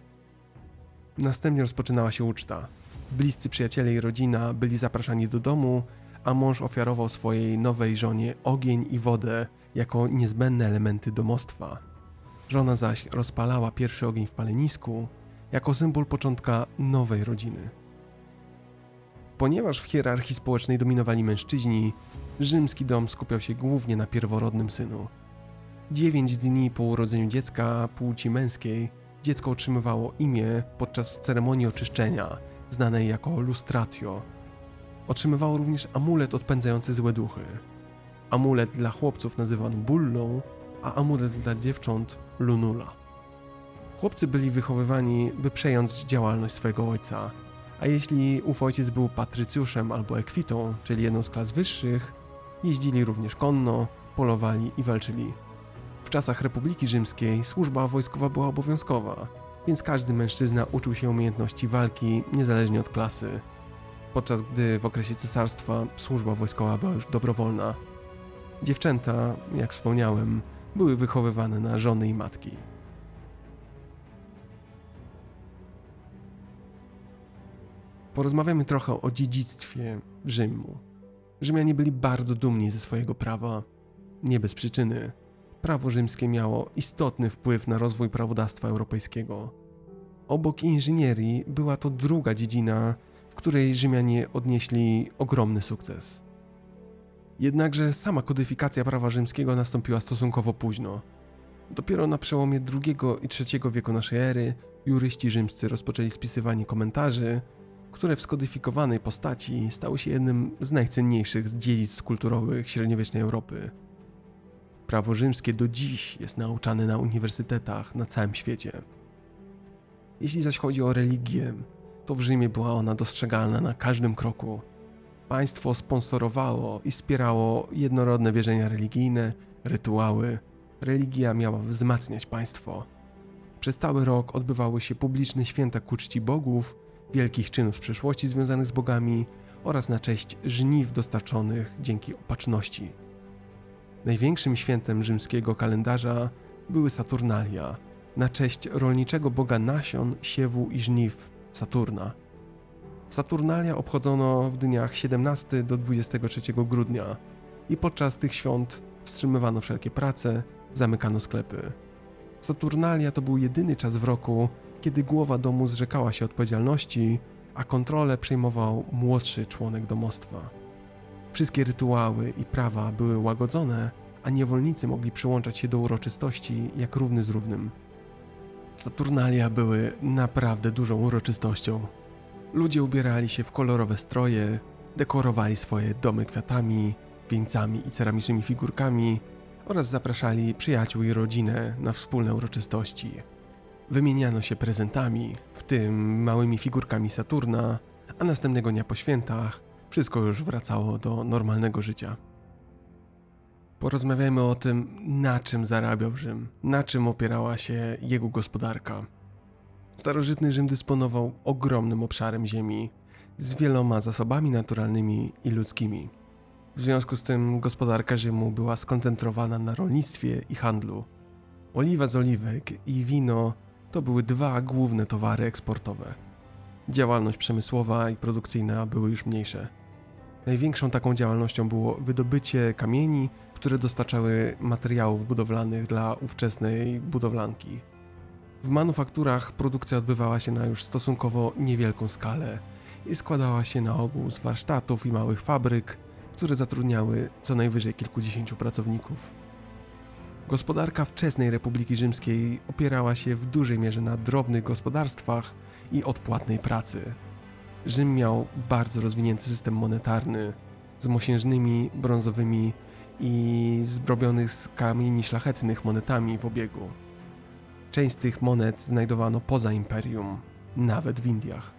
A: Następnie rozpoczynała się uczta. Bliscy przyjaciele i rodzina byli zapraszani do domu, a mąż ofiarował swojej nowej żonie ogień i wodę jako niezbędne elementy domostwa. Żona zaś rozpalała pierwszy ogień w palenisku jako symbol początka nowej rodziny. Ponieważ w hierarchii społecznej dominowali mężczyźni, rzymski dom skupiał się głównie na pierworodnym synu. Dziewięć dni po urodzeniu dziecka płci męskiej dziecko otrzymywało imię podczas ceremonii oczyszczenia, znanej jako lustratio. Otrzymywało również amulet odpędzający złe duchy. Amulet dla chłopców nazywano bullą, a amulet dla dziewcząt lunula. Chłopcy byli wychowywani, by przejąć działalność swojego ojca, a jeśli ów ojciec był patrycjuszem albo ekwitą, czyli jedną z klas wyższych, jeździli również konno, polowali i walczyli. W czasach Republiki Rzymskiej służba wojskowa była obowiązkowa, więc każdy mężczyzna uczył się umiejętności walki niezależnie od klasy. Podczas gdy w okresie cesarstwa służba wojskowa była już dobrowolna. Dziewczęta, jak wspomniałem, były wychowywane na żony i matki. Porozmawiamy trochę o dziedzictwie Rzymu. Rzymianie byli bardzo dumni ze swojego prawa. Nie bez przyczyny. Prawo rzymskie miało istotny wpływ na rozwój prawodawstwa europejskiego. Obok inżynierii była to druga dziedzina, w której Rzymianie odnieśli ogromny sukces. Jednakże sama kodyfikacja prawa rzymskiego nastąpiła stosunkowo późno. Dopiero na przełomie II i III wieku naszej ery juryści rzymscy rozpoczęli spisywanie komentarzy, które w skodyfikowanej postaci stały się jednym z najcenniejszych dziedzictw kulturowych średniowiecznej Europy. Prawo rzymskie do dziś jest nauczane na uniwersytetach na całym świecie. Jeśli zaś chodzi o religię, to w Rzymie była ona dostrzegalna na każdym kroku. Państwo sponsorowało i wspierało jednorodne wierzenia religijne, rytuały. Religia miała wzmacniać państwo. Przez cały rok odbywały się publiczne święta ku czci bogów, wielkich czynów z przeszłości związanych z bogami oraz na cześć żniw dostarczonych dzięki opatrzności. Największym świętem rzymskiego kalendarza były Saturnalia, na cześć rolniczego boga nasion, siewu i żniw Saturna. Saturnalia obchodzono w dniach 17 do 23 grudnia i podczas tych świąt wstrzymywano wszelkie prace zamykano sklepy. Saturnalia to był jedyny czas w roku, kiedy głowa domu zrzekała się odpowiedzialności, a kontrolę przejmował młodszy członek domostwa. Wszystkie rytuały i prawa były łagodzone, a niewolnicy mogli przyłączać się do uroczystości jak równy z równym. Saturnalia były naprawdę dużą uroczystością. Ludzie ubierali się w kolorowe stroje, dekorowali swoje domy kwiatami, wieńcami i ceramicznymi figurkami oraz zapraszali przyjaciół i rodzinę na wspólne uroczystości. Wymieniano się prezentami, w tym małymi figurkami Saturna, a następnego dnia po świętach wszystko już wracało do normalnego życia. Porozmawiajmy o tym, na czym zarabiał Rzym, na czym opierała się jego gospodarka. Starożytny Rzym dysponował ogromnym obszarem ziemi, z wieloma zasobami naturalnymi i ludzkimi. W związku z tym gospodarka Rzymu była skoncentrowana na rolnictwie i handlu. Oliwa z oliwek i wino to były dwa główne towary eksportowe. Działalność przemysłowa i produkcyjna były już mniejsze. Największą taką działalnością było wydobycie kamieni, które dostarczały materiałów budowlanych dla ówczesnej budowlanki. W manufakturach produkcja odbywała się na już stosunkowo niewielką skalę i składała się na ogół z warsztatów i małych fabryk, które zatrudniały co najwyżej kilkudziesięciu pracowników. Gospodarka wczesnej Republiki Rzymskiej opierała się w dużej mierze na drobnych gospodarstwach i odpłatnej pracy. Rzym miał bardzo rozwinięty system monetarny z mosiężnymi, brązowymi i zrobionych z kamieni szlachetnych monetami w obiegu. Część z tych monet znajdowano poza imperium, nawet w Indiach.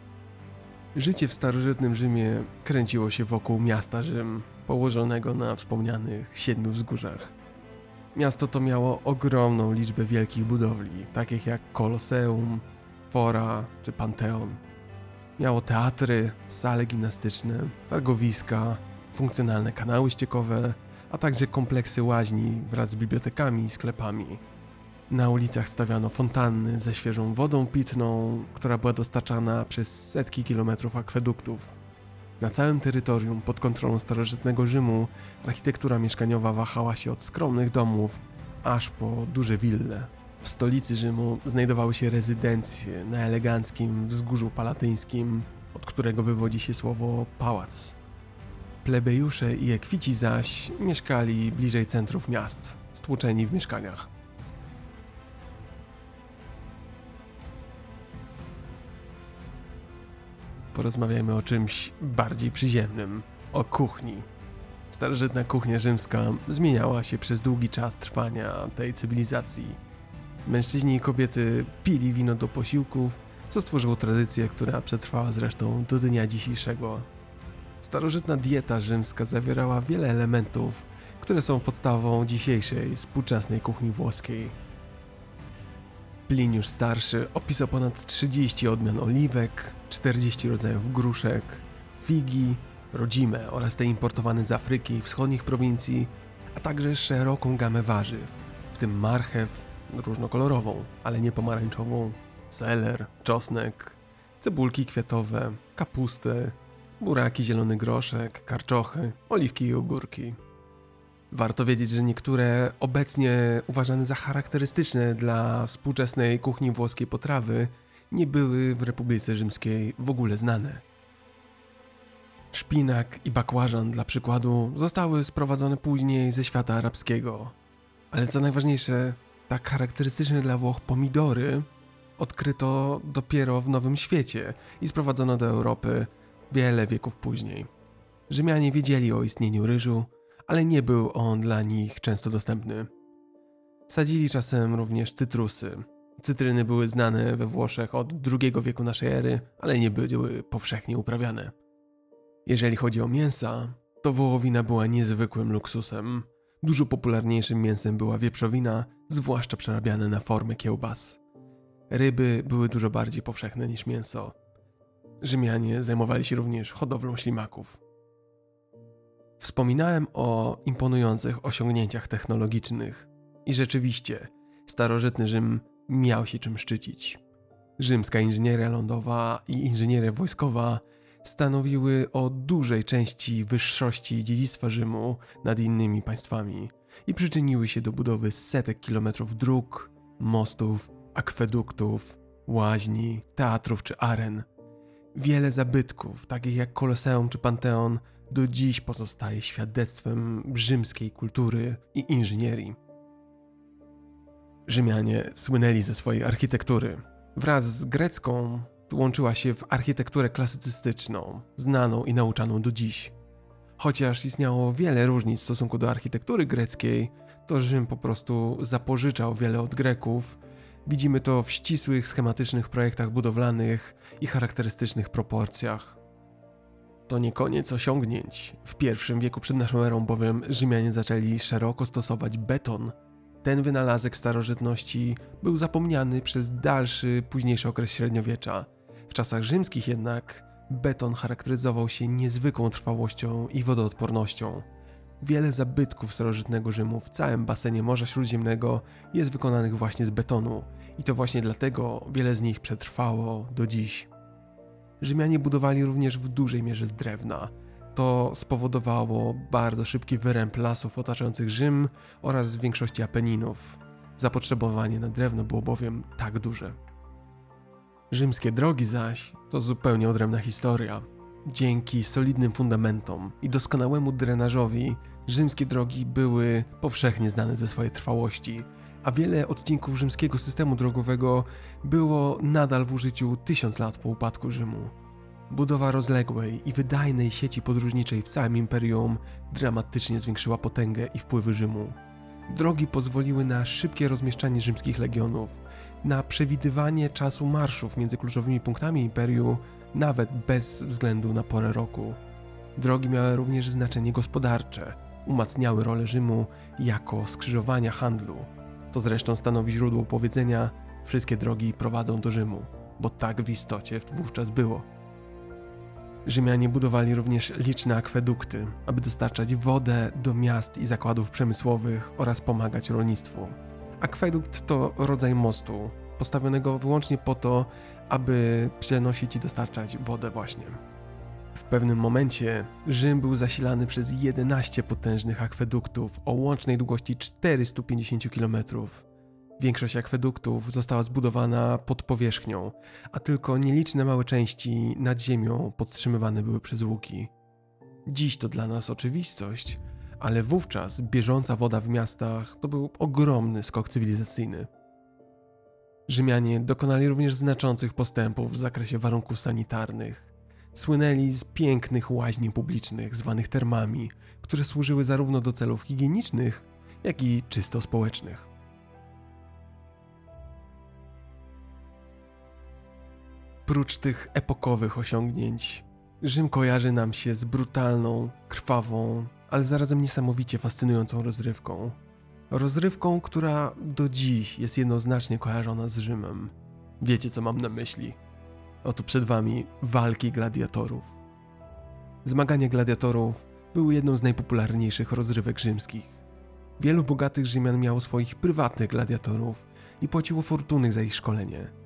A: Życie w starożytnym Rzymie kręciło się wokół miasta Rzym, położonego na wspomnianych siedmiu wzgórzach. Miasto to miało ogromną liczbę wielkich budowli, takich jak Koloseum, Fora czy Panteon. Miało teatry, sale gimnastyczne, targowiska, funkcjonalne kanały ściekowe, a także kompleksy łaźni wraz z bibliotekami i sklepami. Na ulicach stawiano fontanny ze świeżą wodą pitną, która była dostarczana przez setki kilometrów akweduktów. Na całym terytorium pod kontrolą starożytnego Rzymu architektura mieszkaniowa wahała się od skromnych domów aż po duże wille. W stolicy Rzymu znajdowały się rezydencje na eleganckim wzgórzu palatyńskim, od którego wywodzi się słowo pałac. Plebejusze i ekwici zaś mieszkali bliżej centrów miast, stłuczeni w mieszkaniach. Porozmawiajmy o czymś bardziej przyziemnym o kuchni. Starożytna kuchnia rzymska zmieniała się przez długi czas trwania tej cywilizacji. Mężczyźni i kobiety pili wino do posiłków, co stworzyło tradycję, która przetrwała zresztą do dnia dzisiejszego. Starożytna dieta rzymska zawierała wiele elementów, które są podstawą dzisiejszej współczesnej kuchni włoskiej. Pliniusz Starszy opisał ponad 30 odmian oliwek, 40 rodzajów gruszek, figi, rodzime oraz te importowane z Afryki i wschodnich prowincji, a także szeroką gamę warzyw, w tym marchew, różnokolorową, ale nie pomarańczową, seler, czosnek, cebulki kwiatowe, kapustę, buraki, zielony groszek, karczochy, oliwki i ogórki. Warto wiedzieć, że niektóre obecnie uważane za charakterystyczne dla współczesnej kuchni włoskiej potrawy nie były w Republice Rzymskiej w ogóle znane. Szpinak i bakłażan, dla przykładu, zostały sprowadzone później ze świata arabskiego. Ale co najważniejsze, tak charakterystyczne dla Włoch pomidory odkryto dopiero w Nowym Świecie i sprowadzono do Europy wiele wieków później. Rzymianie wiedzieli o istnieniu ryżu, ale nie był on dla nich często dostępny. Sadzili czasem również cytrusy. Cytryny były znane we Włoszech od II wieku naszej ery, ale nie były powszechnie uprawiane. Jeżeli chodzi o mięsa, to wołowina była niezwykłym luksusem. Dużo popularniejszym mięsem była wieprzowina, zwłaszcza przerabiane na formy kiełbas. Ryby były dużo bardziej powszechne niż mięso. Rzymianie zajmowali się również hodowlą ślimaków. Wspominałem o imponujących osiągnięciach technologicznych i rzeczywiście starożytny Rzym miał się czym szczycić. Rzymska inżynieria lądowa i inżynieria wojskowa stanowiły o dużej części wyższości dziedzictwa Rzymu nad innymi państwami, i przyczyniły się do budowy setek kilometrów dróg, mostów, akweduktów, łaźni, teatrów czy aren. Wiele zabytków, takich jak Koloseum czy Panteon, do dziś pozostaje świadectwem rzymskiej kultury i inżynierii. Rzymianie słynęli ze swojej architektury. Wraz z grecką łączyła się w architekturę klasycystyczną, znaną i nauczaną do dziś. Chociaż istniało wiele różnic w stosunku do architektury greckiej, to Rzym po prostu zapożyczał wiele od Greków. Widzimy to w ścisłych, schematycznych projektach budowlanych i charakterystycznych proporcjach. To nie koniec osiągnięć. W pierwszym wieku przed naszą erą bowiem Rzymianie zaczęli szeroko stosować beton. Ten wynalazek starożytności był zapomniany przez dalszy, późniejszy okres średniowiecza. W czasach rzymskich jednak beton charakteryzował się niezwykłą trwałością i wodoodpornością. Wiele zabytków starożytnego Rzymu w całym basenie Morza Śródziemnego jest wykonanych właśnie z betonu i to właśnie dlatego wiele z nich przetrwało do dziś. Rzymianie budowali również w dużej mierze z drewna. To spowodowało bardzo szybki wyręb lasów otaczających Rzym oraz większości Apeninów. Zapotrzebowanie na drewno było bowiem tak duże. Rzymskie drogi zaś to zupełnie odrębna historia. Dzięki solidnym fundamentom i doskonałemu drenażowi, rzymskie drogi były powszechnie znane ze swojej trwałości, a wiele odcinków rzymskiego systemu drogowego było nadal w użyciu tysiąc lat po upadku Rzymu. Budowa rozległej i wydajnej sieci podróżniczej w całym imperium dramatycznie zwiększyła potęgę i wpływy Rzymu. Drogi pozwoliły na szybkie rozmieszczanie rzymskich legionów, na przewidywanie czasu marszów między kluczowymi punktami imperium, nawet bez względu na porę roku. Drogi miały również znaczenie gospodarcze, umacniały rolę Rzymu jako skrzyżowania handlu. To zresztą stanowi źródło powiedzenia: wszystkie drogi prowadzą do Rzymu, bo tak w istocie wówczas było. Rzymianie budowali również liczne akwedukty, aby dostarczać wodę do miast i zakładów przemysłowych oraz pomagać rolnictwu. Akwedukt to rodzaj mostu, postawionego wyłącznie po to, aby przenosić i dostarczać wodę właśnie. W pewnym momencie Rzym był zasilany przez 11 potężnych akweduktów o łącznej długości 450 km. Większość akweduktów została zbudowana pod powierzchnią, a tylko nieliczne małe części nad ziemią podtrzymywane były przez łuki. Dziś to dla nas oczywistość, ale wówczas bieżąca woda w miastach to był ogromny skok cywilizacyjny. Rzymianie dokonali również znaczących postępów w zakresie warunków sanitarnych. Słynęli z pięknych łaźni publicznych, zwanych termami, które służyły zarówno do celów higienicznych, jak i czysto społecznych. Prócz tych epokowych osiągnięć, Rzym kojarzy nam się z brutalną, krwawą, ale zarazem niesamowicie fascynującą rozrywką. Rozrywką, która do dziś jest jednoznacznie kojarzona z Rzymem. Wiecie, co mam na myśli? Oto przed wami walki gladiatorów. Zmagania gladiatorów były jedną z najpopularniejszych rozrywek rzymskich. Wielu bogatych Rzymian miało swoich prywatnych gladiatorów i płaciło fortuny za ich szkolenie.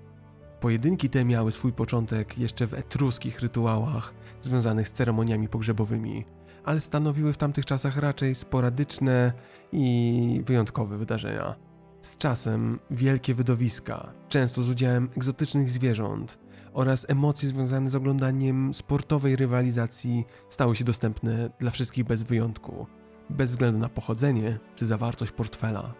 A: Pojedynki te miały swój początek jeszcze w etruskich rytuałach związanych z ceremoniami pogrzebowymi, ale stanowiły w tamtych czasach raczej sporadyczne i wyjątkowe wydarzenia. Z czasem wielkie wydowiska, często z udziałem egzotycznych zwierząt oraz emocje związane z oglądaniem sportowej rywalizacji stały się dostępne dla wszystkich bez wyjątku, bez względu na pochodzenie czy zawartość portfela.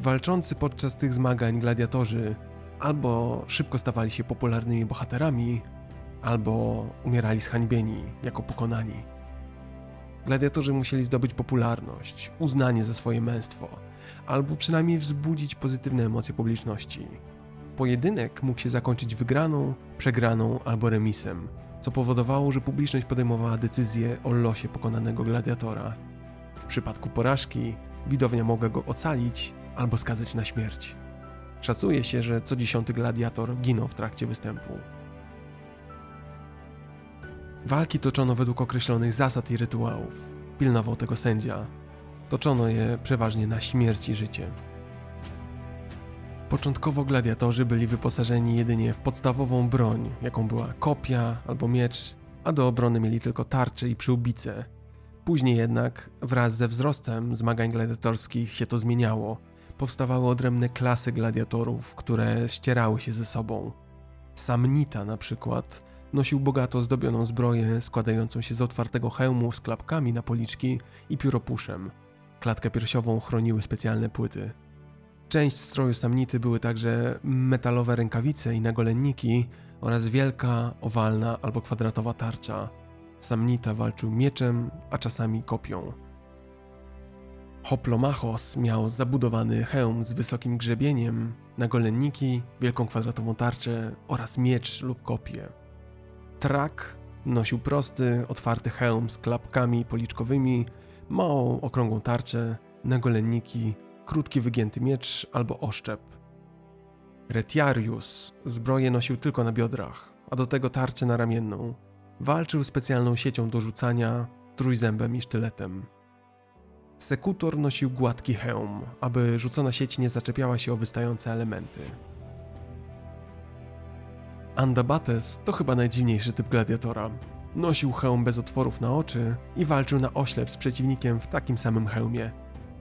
A: Walczący podczas tych zmagań gladiatorzy albo szybko stawali się popularnymi bohaterami, albo umierali zhańbieni jako pokonani. Gladiatorzy musieli zdobyć popularność, uznanie za swoje męstwo, albo przynajmniej wzbudzić pozytywne emocje publiczności. Pojedynek mógł się zakończyć wygraną, przegraną albo remisem, co powodowało, że publiczność podejmowała decyzję o losie pokonanego gladiatora. W przypadku porażki widownia mogła go ocalić albo skazać na śmierć. Szacuje się, że co dziesiąty gladiator ginął w trakcie występu. Walki toczono według określonych zasad i rytuałów. Pilnował tego sędzia. Toczono je przeważnie na śmierć i życie. Początkowo gladiatorzy byli wyposażeni jedynie w podstawową broń, jaką była kopia albo miecz, a do obrony mieli tylko tarcze i przyłbice. Później jednak, wraz ze wzrostem zmagań gladiatorskich się to zmieniało. Powstawały odrębne klasy gladiatorów, które ścierały się ze sobą. Samnita na przykład nosił bogato zdobioną zbroję składającą się z otwartego hełmu z klapkami na policzki i pióropuszem. Klatkę piersiową chroniły specjalne płyty. Część stroju samnity były także metalowe rękawice i nagolenniki oraz wielka, owalna albo kwadratowa tarcza. Samnita walczył mieczem, a czasami kopią. Hoplomachos miał zabudowany hełm z wysokim grzebieniem, nagolenniki, wielką kwadratową tarczę oraz miecz lub kopię. Trak nosił prosty, otwarty hełm z klapkami policzkowymi, małą, okrągłą tarczę, nagolenniki, krótki wygięty miecz albo oszczep. Retiarius zbroję nosił tylko na biodrach, a do tego tarczę na ramienną. Walczył specjalną siecią do rzucania, trójzębem i sztyletem. Sekutor nosił gładki hełm, aby rzucona sieć nie zaczepiała się o wystające elementy. Andabates to chyba najdziwniejszy typ gladiatora. Nosił hełm bez otworów na oczy i walczył na oślep z przeciwnikiem w takim samym hełmie.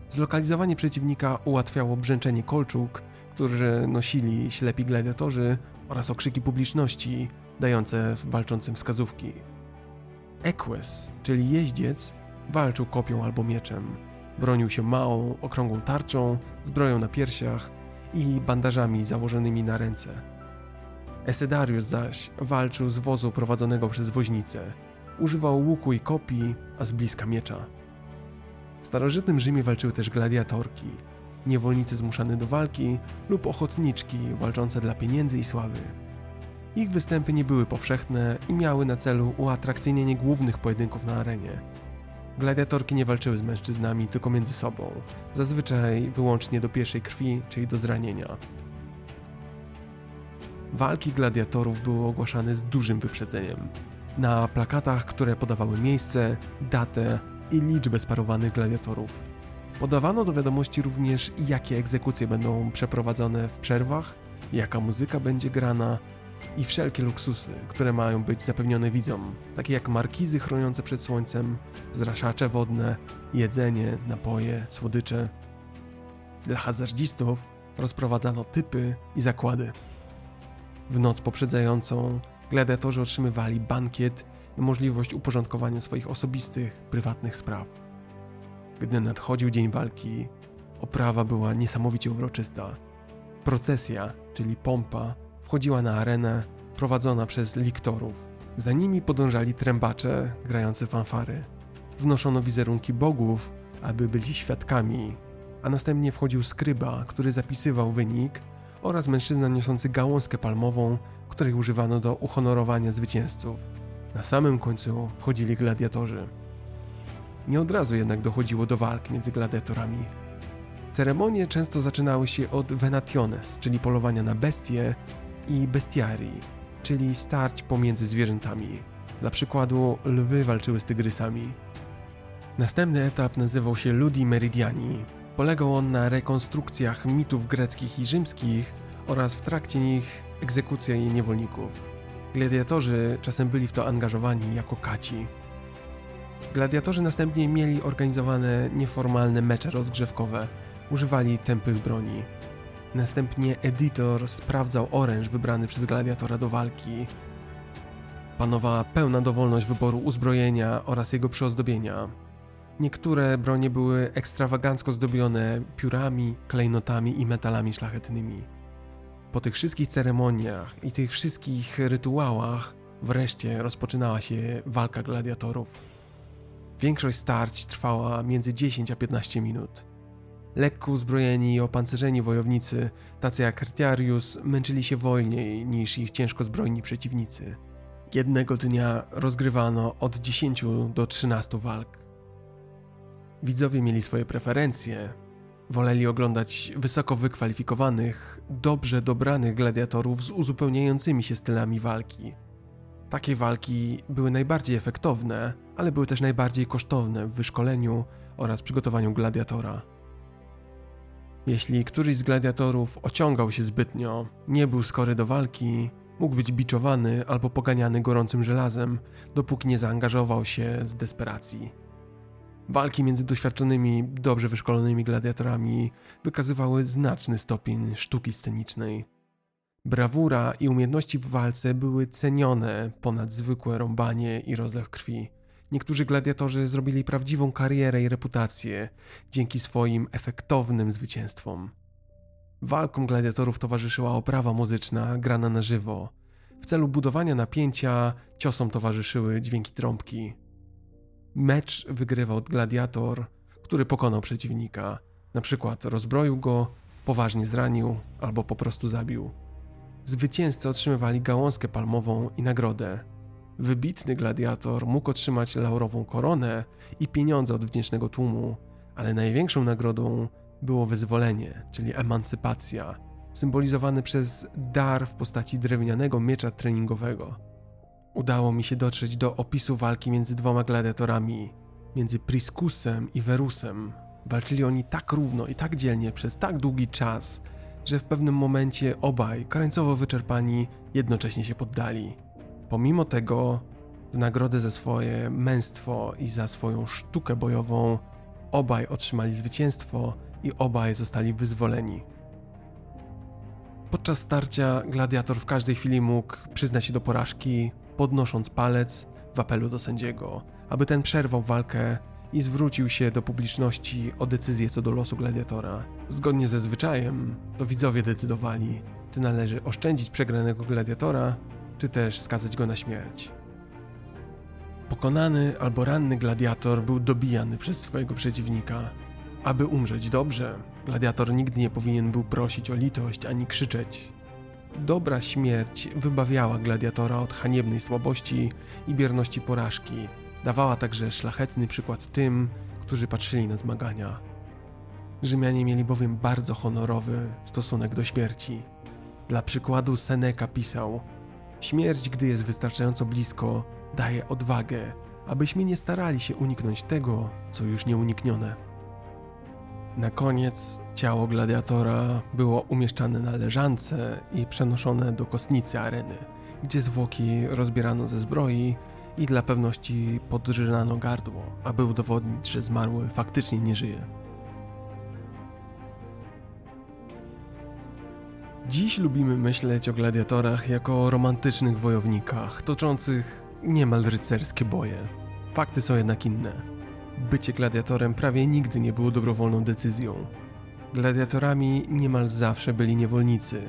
A: Zlokalizowanie przeciwnika ułatwiało brzęczenie kolczuk, które nosili ślepi gladiatorzy oraz okrzyki publiczności dające walczącym wskazówki. Equus, czyli jeździec, walczył kopią albo mieczem. Bronił się małą, okrągłą tarczą, zbroją na piersiach i bandażami założonymi na ręce. Esedarius zaś walczył z wozu prowadzonego przez woźnicę. Używał łuku i kopii, a z bliska miecza. W starożytnym Rzymie walczyły też gladiatorki, niewolnicy zmuszane do walki lub ochotniczki walczące dla pieniędzy i sławy. Ich występy nie były powszechne i miały na celu uatrakcyjnienie głównych pojedynków na arenie. Gladiatorki nie walczyły z mężczyznami tylko między sobą, zazwyczaj wyłącznie do pierwszej krwi, czyli do zranienia. Walki gladiatorów były ogłaszane z dużym wyprzedzeniem. Na plakatach, które podawały miejsce, datę i liczbę sparowanych gladiatorów. Podawano do wiadomości również, jakie egzekucje będą przeprowadzone w przerwach, jaka muzyka będzie grana i wszelkie luksusy, które mają być zapewnione widzom, takie jak markizy chroniące przed słońcem, zraszacze wodne, jedzenie, napoje, słodycze. Dla hazardzistów rozprowadzano typy i zakłady. W noc poprzedzającą gladiatorzy otrzymywali bankiet i możliwość uporządkowania swoich osobistych, prywatnych spraw. Gdy nadchodził dzień walki, oprawa była niesamowicie uroczysta. Procesja, czyli pompa, wchodziła na arenę prowadzona przez liktorów. Za nimi podążali trębacze grający fanfary. Wnoszono wizerunki bogów, aby byli świadkami, a następnie wchodził skryba, który zapisywał wynik oraz mężczyzna niosący gałązkę palmową, której używano do uhonorowania zwycięzców. Na samym końcu wchodzili gladiatorzy. Nie od razu jednak dochodziło do walk między gladiatorami. Ceremonie często zaczynały się od venationes, czyli polowania na bestie, i bestiarii, czyli starć pomiędzy zwierzętami. Dla przykładu lwy walczyły z tygrysami. Następny etap nazywał się Ludi Meridiani. Polegał on na rekonstrukcjach mitów greckich i rzymskich oraz w trakcie nich egzekucja jej niewolników. Gladiatorzy czasem byli w to angażowani jako kaci. Gladiatorzy następnie mieli organizowane nieformalne mecze rozgrzewkowe, używali tępych broni. Następnie editor sprawdzał oręż wybrany przez gladiatora do walki. Panowała pełna dowolność wyboru uzbrojenia oraz jego przyozdobienia. Niektóre bronie były ekstrawagancko zdobione piórami, klejnotami i metalami szlachetnymi. Po tych wszystkich ceremoniach i tych wszystkich rytuałach wreszcie rozpoczynała się walka gladiatorów. Większość starć trwała między 10 a 15 minut. Lekko uzbrojeni i opancerzeni wojownicy, tacy jak Artiarius, męczyli się wolniej niż ich ciężko zbrojni przeciwnicy. Jednego dnia rozgrywano od 10 do 13 walk. Widzowie mieli swoje preferencje. Woleli oglądać wysoko wykwalifikowanych, dobrze dobranych gladiatorów z uzupełniającymi się stylami walki. Takie walki były najbardziej efektowne, ale były też najbardziej kosztowne w wyszkoleniu oraz przygotowaniu gladiatora. Jeśli któryś z gladiatorów ociągał się zbytnio, nie był skory do walki, mógł być biczowany albo poganiany gorącym żelazem, dopóki nie zaangażował się z desperacji. Walki między doświadczonymi, dobrze wyszkolonymi gladiatorami wykazywały znaczny stopień sztuki scenicznej. Brawura i umiejętności w walce były cenione ponad zwykłe rąbanie i rozlew krwi. Niektórzy gladiatorzy zrobili prawdziwą karierę i reputację dzięki swoim efektownym zwycięstwom. Walkom gladiatorów towarzyszyła oprawa muzyczna grana na żywo. W celu budowania napięcia ciosom towarzyszyły dźwięki trąbki. Mecz wygrywał gladiator, który pokonał przeciwnika, na przykład rozbroił go, poważnie zranił albo po prostu zabił. Zwycięzcy otrzymywali gałązkę palmową i nagrodę. Wybitny gladiator mógł otrzymać laurową koronę i pieniądze od wdzięcznego tłumu, ale największą nagrodą było wyzwolenie, czyli emancypacja, symbolizowany przez dar w postaci drewnianego miecza treningowego. Udało mi się dotrzeć do opisu walki między dwoma gladiatorami, między Priskusem i Verusem. Walczyli oni tak równo i tak dzielnie przez tak długi czas, że w pewnym momencie obaj, krańcowo wyczerpani, jednocześnie się poddali. Pomimo tego, w nagrodę za swoje męstwo i za swoją sztukę bojową, obaj otrzymali zwycięstwo i obaj zostali wyzwoleni. Podczas starcia gladiator w każdej chwili mógł przyznać się do porażki, podnosząc palec w apelu do sędziego, aby ten przerwał walkę i zwrócił się do publiczności o decyzję co do losu gladiatora. Zgodnie ze zwyczajem, to widzowie decydowali, czy należy oszczędzić przegranego gladiatora, czy też skazać go na śmierć. Pokonany albo ranny gladiator był dobijany przez swojego przeciwnika. Aby umrzeć dobrze, gladiator nigdy nie powinien był prosić o litość ani krzyczeć. Dobra śmierć wybawiała gladiatora od haniebnej słabości i bierności porażki. Dawała także szlachetny przykład tym, którzy patrzyli na zmagania. Rzymianie mieli bowiem bardzo honorowy stosunek do śmierci. Dla przykładu Seneca pisał: Śmierć, gdy jest wystarczająco blisko, daje odwagę, abyśmy nie starali się uniknąć tego, co już nieuniknione. Na koniec ciało gladiatora było umieszczane na leżance i przenoszone do kostnicy areny, gdzie zwłoki rozbierano ze zbroi i dla pewności podrzynano gardło, aby udowodnić, że zmarły faktycznie nie żyje. Dziś lubimy myśleć o gladiatorach jako o romantycznych wojownikach, toczących niemal rycerskie boje. Fakty są jednak inne bycie gladiatorem prawie nigdy nie było dobrowolną decyzją. Gladiatorami niemal zawsze byli niewolnicy.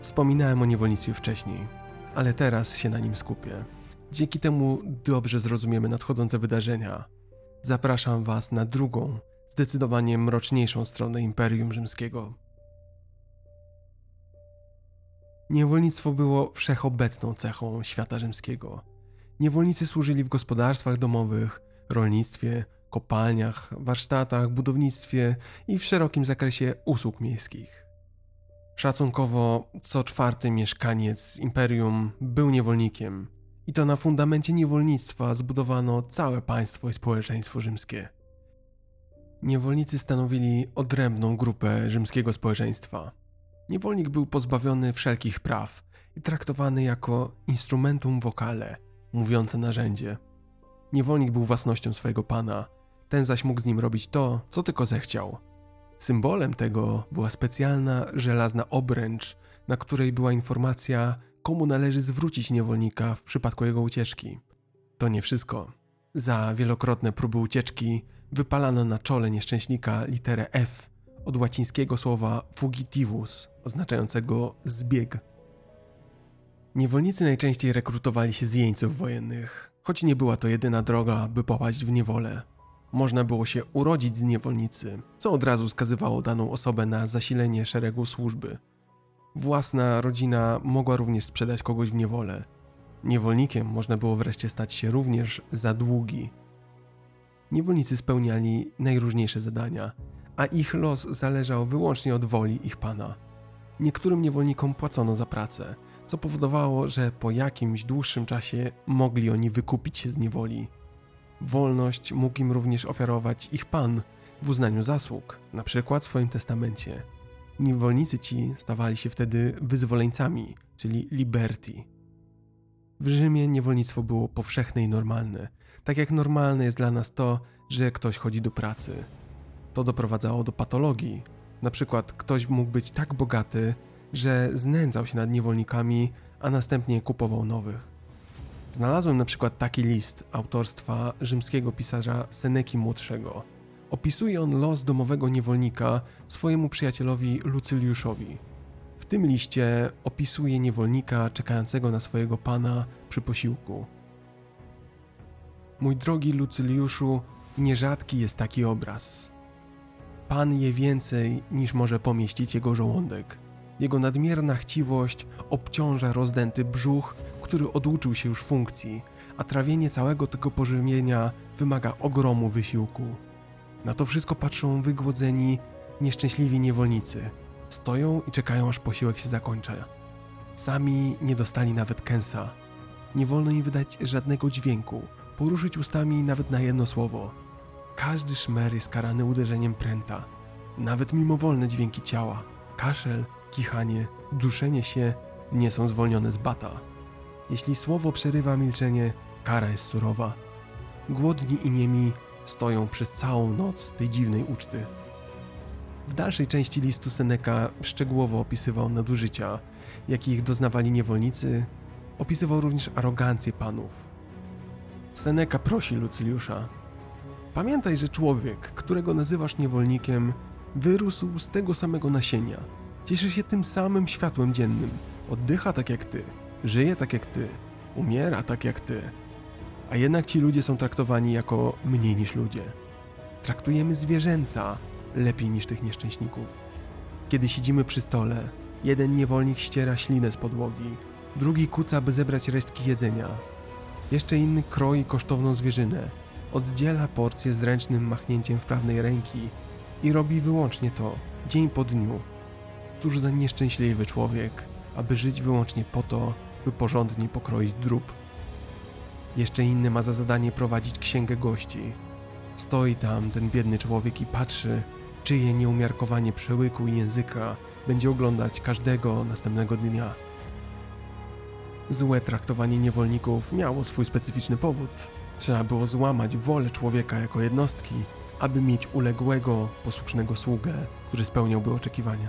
A: Wspominałem o niewolnictwie wcześniej, ale teraz się na nim skupię. Dzięki temu dobrze zrozumiemy nadchodzące wydarzenia. Zapraszam Was na drugą, zdecydowanie mroczniejszą stronę Imperium Rzymskiego. Niewolnictwo było wszechobecną cechą świata rzymskiego. Niewolnicy służyli w gospodarstwach domowych, rolnictwie, kopalniach, warsztatach, budownictwie i w szerokim zakresie usług miejskich. Szacunkowo co czwarty mieszkaniec imperium był niewolnikiem, i to na fundamencie niewolnictwa zbudowano całe państwo i społeczeństwo rzymskie. Niewolnicy stanowili odrębną grupę rzymskiego społeczeństwa. Niewolnik był pozbawiony wszelkich praw i traktowany jako instrumentum vocale, mówiące narzędzie. Niewolnik był własnością swojego pana, ten zaś mógł z nim robić to, co tylko zechciał. Symbolem tego była specjalna żelazna obręcz, na której była informacja, komu należy zwrócić niewolnika w przypadku jego ucieczki. To nie wszystko. Za wielokrotne próby ucieczki wypalano na czole nieszczęśnika literę F od łacińskiego słowa fugitivus, oznaczającego zbieg. Niewolnicy najczęściej rekrutowali się z jeńców wojennych, choć nie była to jedyna droga, by popaść w niewolę. Można było się urodzić z niewolnicy, co od razu skazywało daną osobę na zasilenie szeregu służby. Własna rodzina mogła również sprzedać kogoś w niewolę. Niewolnikiem można było wreszcie stać się również za długi. Niewolnicy spełniali najróżniejsze zadania, a ich los zależał wyłącznie od woli ich pana. Niektórym niewolnikom płacono za pracę, co powodowało, że po jakimś dłuższym czasie mogli oni wykupić się z niewoli. Wolność mógł im również ofiarować ich pan w uznaniu zasług, na przykład w swoim testamencie. Niewolnicy ci stawali się wtedy wyzwoleńcami, czyli liberti. W Rzymie niewolnictwo było powszechne i normalne, tak jak normalne jest dla nas to, że ktoś chodzi do pracy. To doprowadzało do patologii. Na przykład ktoś mógł być tak bogaty, że znęcał się nad niewolnikami, a następnie kupował nowych. Znalazłem na przykład taki list autorstwa rzymskiego pisarza Seneki Młodszego. Opisuje on los domowego niewolnika swojemu przyjacielowi Lucyliuszowi. W tym liście opisuje niewolnika czekającego na swojego pana przy posiłku. Mój drogi Lucyliuszu, nierzadki jest taki obraz. Pan je więcej niż może pomieścić jego żołądek. Jego nadmierna chciwość obciąża rozdęty brzuch, który oduczył się już funkcji, a trawienie całego tego pożywienia wymaga ogromu wysiłku. Na to wszystko patrzą wygłodzeni, nieszczęśliwi niewolnicy. Stoją i czekają, aż posiłek się zakończy. Sami nie dostali nawet kęsa. Nie wolno im wydać żadnego dźwięku, poruszyć ustami nawet na jedno słowo. Każdy szmer jest karany uderzeniem pręta. Nawet mimowolne dźwięki ciała, kaszel, kichanie, duszenie się nie są zwolnione z bata. Jeśli słowo przerywa milczenie, kara jest surowa. Głodni i niemi stoją przez całą noc tej dziwnej uczty. W dalszej części listu Seneca szczegółowo opisywał nadużycia, jakich doznawali niewolnicy, opisywał również arogancję panów. Seneca prosi Lucyliusza: Pamiętaj, że człowiek, którego nazywasz niewolnikiem, wyrósł z tego samego nasienia. Cieszy się tym samym światłem dziennym, oddycha tak jak ty, żyje tak jak ty, umiera tak jak ty. A jednak ci ludzie są traktowani jako mniej niż ludzie. Traktujemy zwierzęta lepiej niż tych nieszczęśników. Kiedy siedzimy przy stole, jeden niewolnik ściera ślinę z podłogi, drugi kuca, by zebrać resztki jedzenia. Jeszcze inny kroi kosztowną zwierzynę, oddziela porcję z ręcznym machnięciem wprawnej ręki i robi wyłącznie to, dzień po dniu. Cóż za nieszczęśliwy człowiek, aby żyć wyłącznie po to, by porządnie pokroić drób. Jeszcze inny ma za zadanie prowadzić księgę gości. Stoi tam ten biedny człowiek i patrzy, czyje nieumiarkowanie przełyku i języka będzie oglądać każdego następnego dnia. Złe traktowanie niewolników miało swój specyficzny powód. Trzeba było złamać wolę człowieka jako jednostki, aby mieć uległego, posłusznego sługę, który spełniałby oczekiwania.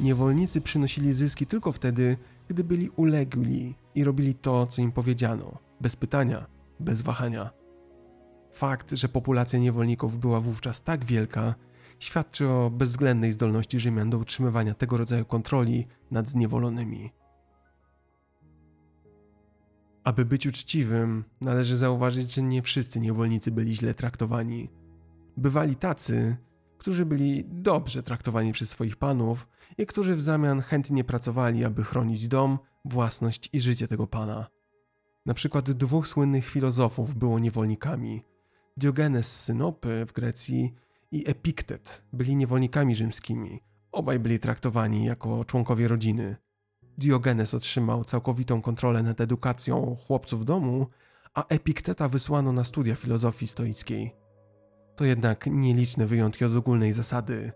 A: Niewolnicy przynosili zyski tylko wtedy, gdy byli ulegli i robili to, co im powiedziano, bez pytania, bez wahania. Fakt, że populacja niewolników była wówczas tak wielka, świadczy o bezwzględnej zdolności Rzymian do utrzymywania tego rodzaju kontroli nad zniewolonymi. Aby być uczciwym, należy zauważyć, że nie wszyscy niewolnicy byli źle traktowani. Bywali tacy, którzy byli dobrze traktowani przez swoich panów i którzy w zamian chętnie pracowali, aby chronić dom, własność i życie tego pana. Na przykład dwóch słynnych filozofów było niewolnikami. Diogenes z Synopy w Grecji i Epiktet byli niewolnikami rzymskimi. Obaj byli traktowani jako członkowie rodziny. Diogenes otrzymał całkowitą kontrolę nad edukacją chłopców domu, a Epikteta wysłano na studia filozofii stoickiej. To jednak nieliczne wyjątki od ogólnej zasady,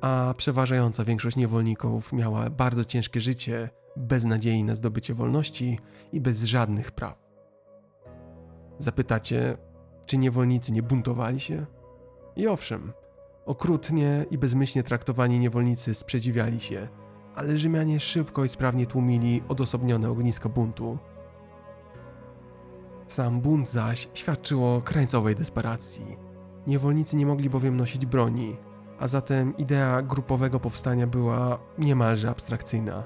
A: a przeważająca większość niewolników miała bardzo ciężkie życie, bez nadziei na zdobycie wolności i bez żadnych praw. Zapytacie, czy niewolnicy nie buntowali się? I owszem, okrutnie i bezmyślnie traktowani niewolnicy sprzeciwiali się, ale Rzymianie szybko i sprawnie tłumili odosobnione ognisko buntu. Sam bunt zaś świadczył o krańcowej desperacji. Niewolnicy nie mogli bowiem nosić broni, a zatem idea grupowego powstania była niemalże abstrakcyjna.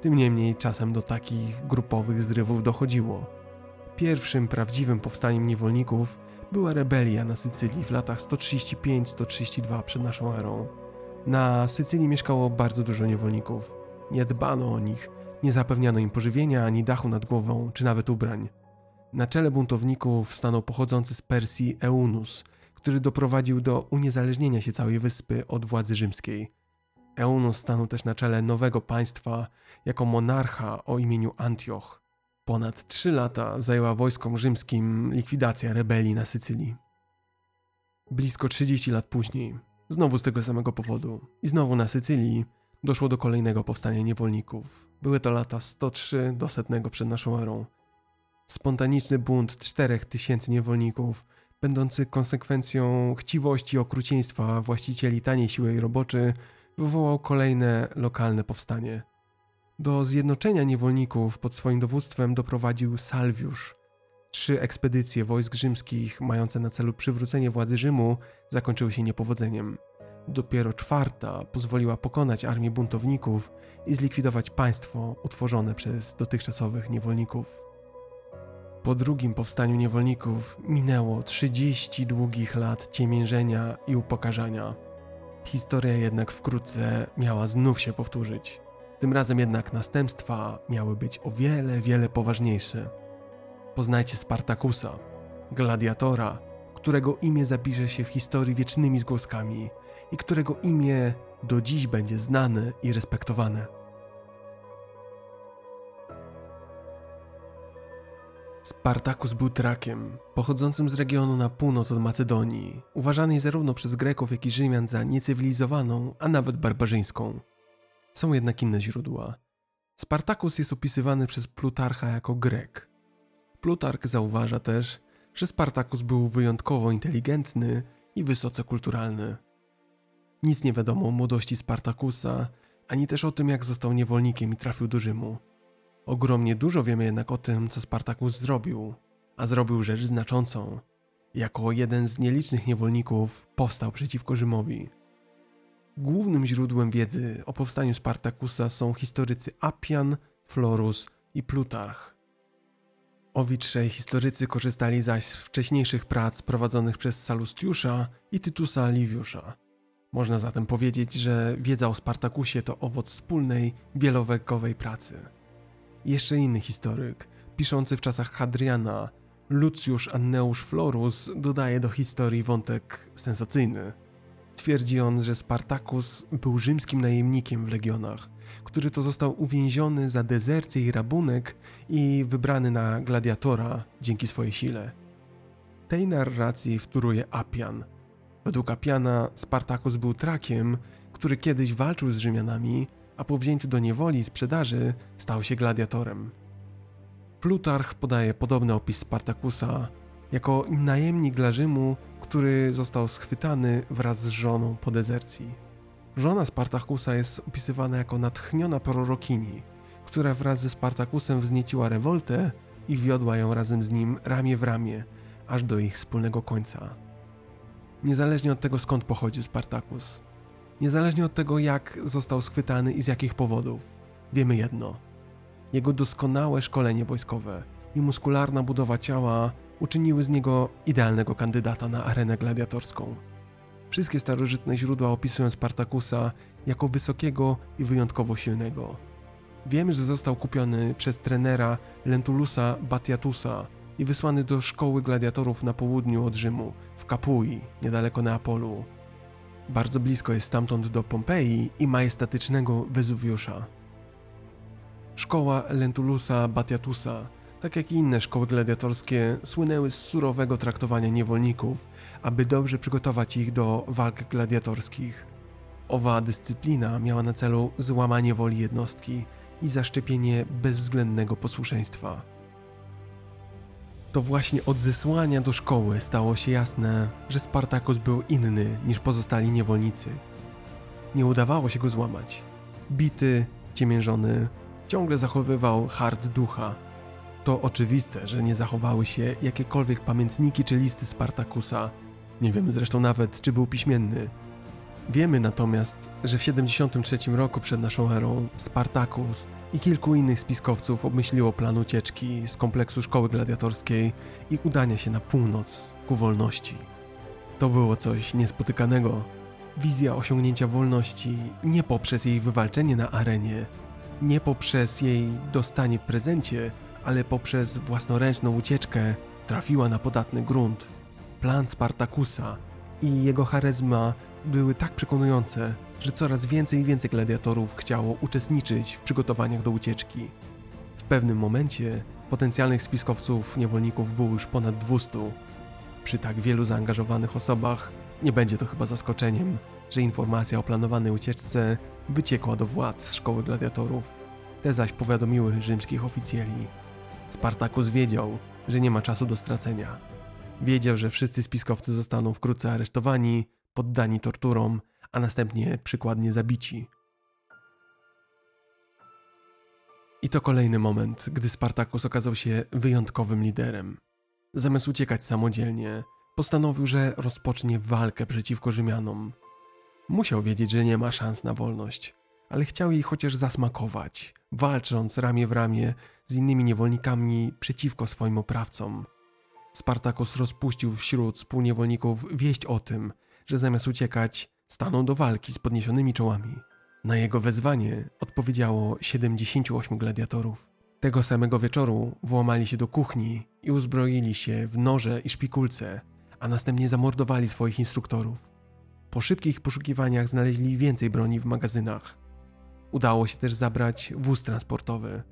A: Tym niemniej czasem do takich grupowych zrywów dochodziło. Pierwszym prawdziwym powstaniem niewolników była rebelia na Sycylii w latach 135-132 przed naszą erą. Na Sycylii mieszkało bardzo dużo niewolników. Nie dbano o nich, nie zapewniano im pożywienia ani dachu nad głową, czy nawet ubrań. Na czele buntowników stanął pochodzący z Persji Eunus, który doprowadził do uniezależnienia się całej wyspy od władzy rzymskiej. Eunus stanął też na czele nowego państwa jako monarcha o imieniu Antioch. Ponad trzy lata zajęła wojskom rzymskim likwidacja rebelii na Sycylii. Blisko 30 lat później, znowu z tego samego powodu i znowu na Sycylii, doszło do kolejnego powstania niewolników. Były to lata 103 do setnego przed naszą erą. Spontaniczny bunt czterech tysięcy niewolników będący konsekwencją chciwości i okrucieństwa właścicieli taniej siły roboczej, wywołał kolejne lokalne powstanie. Do zjednoczenia niewolników pod swoim dowództwem doprowadził Salwiusz. Trzy ekspedycje wojsk rzymskich mające na celu przywrócenie władzy Rzymu zakończyły się niepowodzeniem. Dopiero czwarta pozwoliła pokonać armię buntowników i zlikwidować państwo utworzone przez dotychczasowych niewolników. Po drugim powstaniu niewolników minęło 30 długich lat ciemiężenia i upokarzania. Historia jednak wkrótce miała znów się powtórzyć. Tym razem jednak następstwa miały być o wiele, wiele poważniejsze. Poznajcie Spartakusa, gladiatora, którego imię zapisze się w historii wiecznymi zgłoskami i którego imię do dziś będzie znane i respektowane. Spartakus był trakiem, pochodzącym z regionu na północ od Macedonii, uważanej zarówno przez Greków, jak i Rzymian za niecywilizowaną, a nawet barbarzyńską. Są jednak inne źródła. Spartakus jest opisywany przez Plutarcha jako Grek. Plutarch zauważa też, że Spartakus był wyjątkowo inteligentny i wysoce kulturalny. Nic nie wiadomo o młodości Spartakusa, ani też o tym, jak został niewolnikiem i trafił do Rzymu. Ogromnie dużo wiemy jednak o tym, co Spartakus zrobił, a zrobił rzecz znaczącą. Jako jeden z nielicznych niewolników powstał przeciwko Rzymowi. Głównym źródłem wiedzy o powstaniu Spartakusa są historycy Appian, Florus i Plutarch. Owi trzej historycy korzystali zaś z wcześniejszych prac prowadzonych przez Salustiusza i Tytusa Liviusza. Można zatem powiedzieć, że wiedza o Spartakusie to owoc wspólnej, wielowekowej pracy. Jeszcze inny historyk, piszący w czasach Hadriana, Lucius Anneusz Florus, dodaje do historii wątek sensacyjny. Twierdzi on, że Spartacus był rzymskim najemnikiem w legionach, który to został uwięziony za dezercję i rabunek i wybrany na gladiatora dzięki swojej sile. Tej narracji wtóruje Appian. Według Appiana Spartacus był trakiem, który kiedyś walczył z Rzymianami, a po wzięciu do niewoli i sprzedaży stał się gladiatorem. Plutarch podaje podobny opis Spartakusa jako najemnik dla Rzymu, który został schwytany wraz z żoną po dezercji. Żona Spartakusa jest opisywana jako natchniona prorokini, która wraz ze Spartakusem wznieciła rewoltę i wiodła ją razem z nim ramię w ramię, aż do ich wspólnego końca. Niezależnie od tego skąd pochodził Spartakus, Niezależnie od tego, jak został schwytany i z jakich powodów, wiemy jedno. Jego doskonałe szkolenie wojskowe i muskularna budowa ciała uczyniły z niego idealnego kandydata na arenę gladiatorską. Wszystkie starożytne źródła opisują Spartakusa jako wysokiego i wyjątkowo silnego. Wiemy, że został kupiony przez trenera Lentulusa Batiatusa i wysłany do szkoły gladiatorów na południu od Rzymu, w Capui, niedaleko Neapolu, bardzo blisko jest stamtąd do Pompeji i majestatycznego Wezuwiusza. Szkoła Lentulusa Batiatusa, tak jak i inne szkoły gladiatorskie, słynęły z surowego traktowania niewolników, aby dobrze przygotować ich do walk gladiatorskich. Owa dyscyplina miała na celu złamanie woli jednostki i zaszczepienie bezwzględnego posłuszeństwa. To właśnie od zesłania do szkoły stało się jasne, że Spartakus był inny niż pozostali niewolnicy. Nie udawało się go złamać. Bity, ciemiężony, ciągle zachowywał hard ducha. To oczywiste, że nie zachowały się jakiekolwiek pamiętniki czy listy Spartakusa. Nie wiemy zresztą nawet, czy był piśmienny. Wiemy natomiast, że w 73 roku przed naszą erą Spartakus i kilku innych spiskowców obmyśliło plan ucieczki z kompleksu szkoły gladiatorskiej i udania się na północ ku wolności. To było coś niespotykanego. Wizja osiągnięcia wolności nie poprzez jej wywalczenie na arenie, nie poprzez jej dostanie w prezencie, ale poprzez własnoręczną ucieczkę trafiła na podatny grunt. Plan Spartakusa i jego charyzma były tak przekonujące, że coraz więcej i więcej gladiatorów chciało uczestniczyć w przygotowaniach do ucieczki. W pewnym momencie potencjalnych spiskowców niewolników było już ponad 200. Przy tak wielu zaangażowanych osobach nie będzie to chyba zaskoczeniem, że informacja o planowanej ucieczce wyciekła do władz szkoły gladiatorów. Te zaś powiadomiły rzymskich oficjeli. Spartakus wiedział, że nie ma czasu do stracenia. Wiedział, że wszyscy spiskowcy zostaną wkrótce aresztowani, poddani torturom, a następnie przykładnie zabici. I to kolejny moment, gdy Spartakus okazał się wyjątkowym liderem. Zamiast uciekać samodzielnie, postanowił, że rozpocznie walkę przeciwko Rzymianom. Musiał wiedzieć, że nie ma szans na wolność, ale chciał jej chociaż zasmakować, walcząc ramię w ramię z innymi niewolnikami przeciwko swoim oprawcom. Spartakus rozpuścił wśród współniewolników wieść o tym, że zamiast uciekać, staną do walki z podniesionymi czołami. Na jego wezwanie odpowiedziało 78 gladiatorów. Tego samego wieczoru włamali się do kuchni i uzbroili się w noże i szpikulce, a następnie zamordowali swoich instruktorów. Po szybkich poszukiwaniach znaleźli więcej broni w magazynach. Udało się też zabrać wóz transportowy.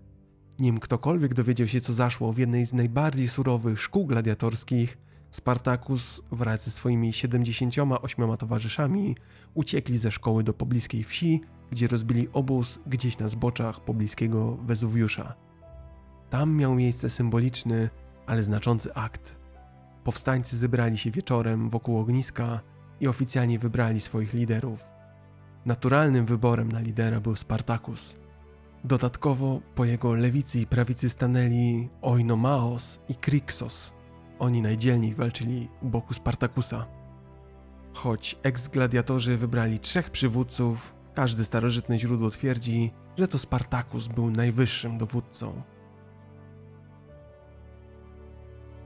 A: Nim ktokolwiek dowiedział się, co zaszło w jednej z najbardziej surowych szkół gladiatorskich, Spartacus wraz ze swoimi 78 towarzyszami uciekli ze szkoły do pobliskiej wsi, gdzie rozbili obóz gdzieś na zboczach pobliskiego Wezuwiusza. Tam miał miejsce symboliczny, ale znaczący akt. Powstańcy zebrali się wieczorem wokół ogniska i oficjalnie wybrali swoich liderów. Naturalnym wyborem na lidera był Spartacus. Dodatkowo po jego lewicy i prawicy stanęli Oinomaos i Krixos. Oni najdzielniej walczyli u boku Spartakusa. Choć eks-gladiatorzy wybrali trzech przywódców, każde starożytne źródło twierdzi, że to Spartakus był najwyższym dowódcą.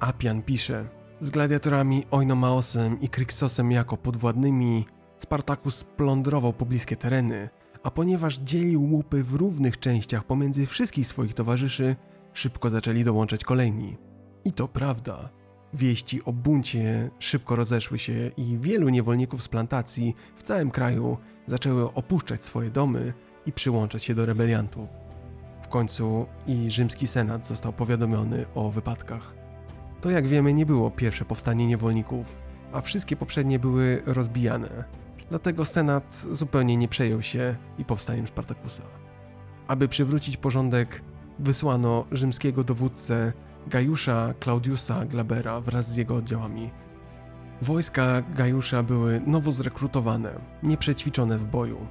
A: Apian pisze, z gladiatorami Oinomaosem i Kryksosem jako podwładnymi Spartakus plądrował pobliskie tereny, a ponieważ dzielił łupy w równych częściach pomiędzy wszystkich swoich towarzyszy, szybko zaczęli dołączać kolejni. I to prawda. Wieści o buncie szybko rozeszły się i wielu niewolników z plantacji w całym kraju zaczęły opuszczać swoje domy i przyłączać się do rebeliantów. W końcu i rzymski senat został powiadomiony o wypadkach. To jak wiemy nie było pierwsze powstanie niewolników, a wszystkie poprzednie były rozbijane. Dlatego senat zupełnie nie przejął się i powstaniem Spartakusa. Aby przywrócić porządek, wysłano rzymskiego dowódcę Gajusza Claudiusa Glabera wraz z jego oddziałami. Wojska Gajusza były nowo zrekrutowane, nieprzećwiczone w boju.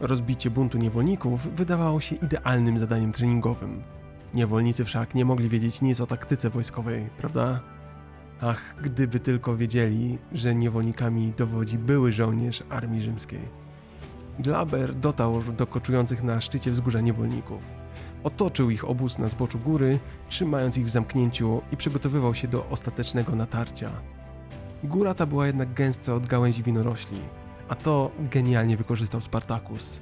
A: Rozbicie buntu niewolników wydawało się idealnym zadaniem treningowym. Niewolnicy wszak nie mogli wiedzieć nic o taktyce wojskowej, prawda? Ach, gdyby tylko wiedzieli, że niewolnikami dowodzi były żołnierz armii rzymskiej. Glaber dotarł do koczujących na szczycie wzgórza niewolników. Otoczył ich obóz na zboczu góry, trzymając ich w zamknięciu i przygotowywał się do ostatecznego natarcia. Góra ta była jednak gęsta od gałęzi winorośli, a to genialnie wykorzystał Spartacus.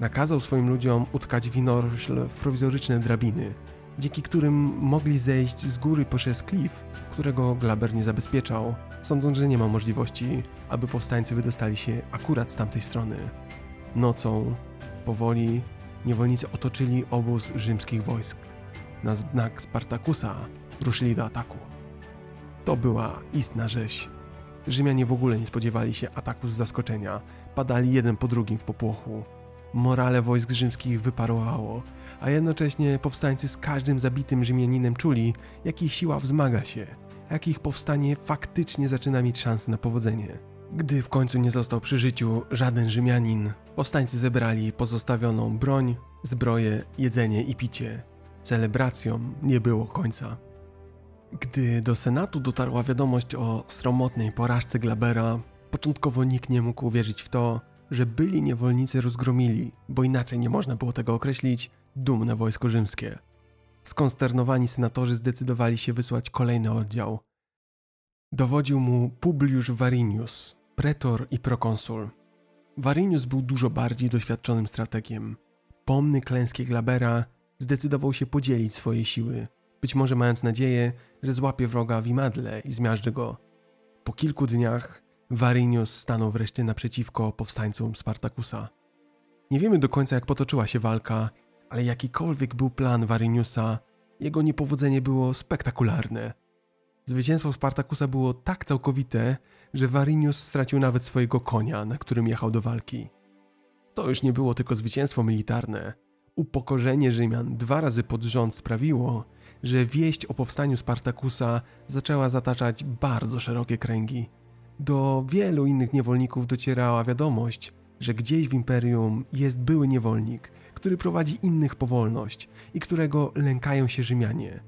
A: Nakazał swoim ludziom utkać winorośl w prowizoryczne drabiny, dzięki którym mogli zejść z góry poprzez klif, którego Glaber nie zabezpieczał, sądząc, że nie ma możliwości, aby powstańcy wydostali się akurat z tamtej strony. Nocą, powoli, niewolnicy otoczyli obóz rzymskich wojsk. Na znak Spartakusa ruszyli do ataku. To była istna rzeź. Rzymianie w ogóle nie spodziewali się ataku z zaskoczenia, padali jeden po drugim w popłochu. Morale wojsk rzymskich wyparowało, a jednocześnie powstańcy z każdym zabitym Rzymianinem czuli, jak ich siła wzmaga się, jak ich powstanie faktycznie zaczyna mieć szansę na powodzenie. Gdy w końcu nie został przy życiu żaden Rzymianin, powstańcy zebrali pozostawioną broń, zbroję, jedzenie i picie. Celebracjom nie było końca. Gdy do Senatu dotarła wiadomość o sromotnej porażce Glabera, początkowo nikt nie mógł uwierzyć w to, że byli niewolnicy rozgromili, bo inaczej nie można było tego określić, dumne wojsko rzymskie. Skonsternowani senatorzy zdecydowali się wysłać kolejny oddział. Dowodził mu Publiusz Varinius, pretor i prokonsul. Varinius był dużo bardziej doświadczonym strategiem. Pomny klęski Glabera zdecydował się podzielić swoje siły, być może mając nadzieję, że złapie wroga w imadle i zmiażdży go. Po kilku dniach Varinius stanął wreszcie naprzeciwko powstańcom Spartakusa. Nie wiemy do końca, jak potoczyła się walka, ale jakikolwiek był plan Variniusa, jego niepowodzenie było spektakularne. Zwycięstwo Spartakusa było tak całkowite, że Varinius stracił nawet swojego konia, na którym jechał do walki. To już nie było tylko zwycięstwo militarne. Upokorzenie Rzymian dwa razy pod rząd sprawiło, że wieść o powstaniu Spartakusa zaczęła zataczać bardzo szerokie kręgi. Do wielu innych niewolników docierała wiadomość, że gdzieś w imperium jest były niewolnik, który prowadzi innych powolność i którego lękają się Rzymianie.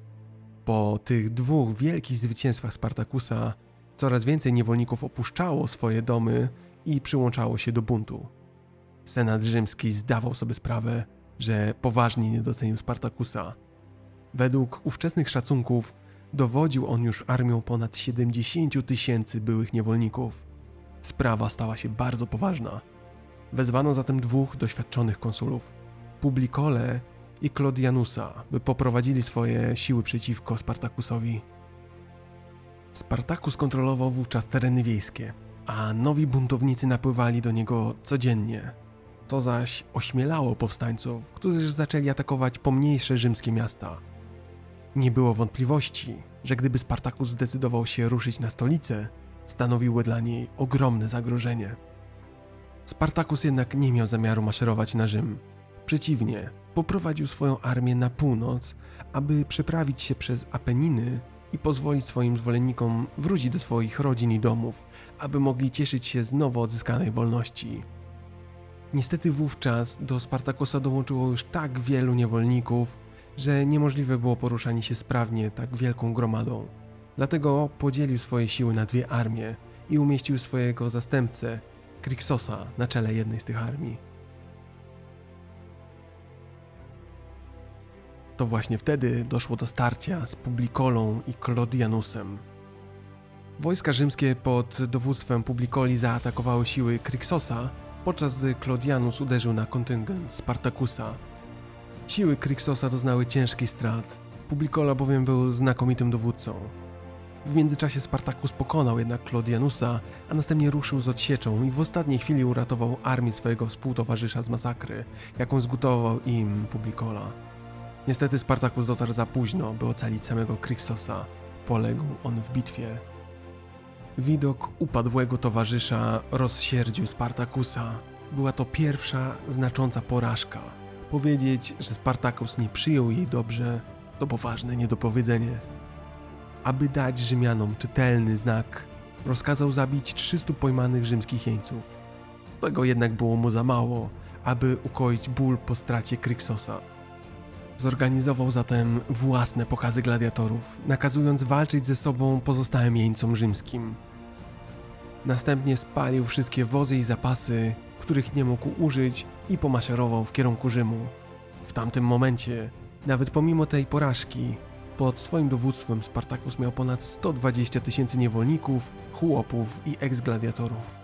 A: Po tych dwóch wielkich zwycięstwach Spartakusa coraz więcej niewolników opuszczało swoje domy i przyłączało się do buntu. Senat rzymski zdawał sobie sprawę, że poważnie nie docenił Spartakusa. Według ówczesnych szacunków dowodził on już armią ponad 70 tysięcy byłych niewolników. Sprawa stała się bardzo poważna. Wezwano zatem dwóch doświadczonych konsulów, Publikole i Clodianusa, by poprowadzili swoje siły przeciwko Spartakusowi. Spartakus kontrolował wówczas tereny wiejskie, a nowi buntownicy napływali do niego codziennie. To zaś ośmielało powstańców, którzy zaczęli atakować pomniejsze rzymskie miasta. Nie było wątpliwości, że gdyby Spartakus zdecydował się ruszyć na stolicę, stanowiły dla niej ogromne zagrożenie. Spartakus jednak nie miał zamiaru maszerować na Rzym. Przeciwnie, poprowadził swoją armię na północ, aby przeprawić się przez Apeniny i pozwolić swoim zwolennikom wrócić do swoich rodzin i domów, aby mogli cieszyć się z nowo odzyskanej wolności. Niestety wówczas do Spartakusa dołączyło już tak wielu niewolników, że niemożliwe było poruszanie się sprawnie tak wielką gromadą. Dlatego podzielił swoje siły na dwie armie i umieścił swojego zastępcę, Krixosa, na czele jednej z tych armii. To właśnie wtedy doszło do starcia z Publikolą i Clodianusem. Wojska rzymskie pod dowództwem Publikoli zaatakowały siły Krixosa, podczas gdy Clodianus uderzył na kontyngent Spartakusa. Siły Krixosa doznały ciężkich strat, Publikola bowiem był znakomitym dowódcą. W międzyczasie Spartakus pokonał jednak Clodianusa, a następnie ruszył z odsieczą i w ostatniej chwili uratował armię swojego współtowarzysza z masakry, jaką zgotował im Publikola. Niestety Spartakus dotarł za późno, by ocalić samego Krixosa. Poległ on w bitwie. Widok upadłego towarzysza rozsierdził Spartakusa. Była to pierwsza znacząca porażka. Powiedzieć, że Spartakus nie przyjął jej dobrze, to poważne niedopowiedzenie. Aby dać Rzymianom czytelny znak, rozkazał zabić 300 pojmanych rzymskich jeńców. Tego jednak było mu za mało, aby ukoić ból po stracie Kryksosa. Zorganizował zatem własne pokazy gladiatorów, nakazując walczyć ze sobą pozostałym jeńcom rzymskim. Następnie spalił wszystkie wozy i zapasy, których nie mógł użyć i pomaszerował w kierunku Rzymu. W tamtym momencie, nawet pomimo tej porażki, pod swoim dowództwem Spartakus miał ponad 120 tysięcy niewolników, chłopów i eksgladiatorów.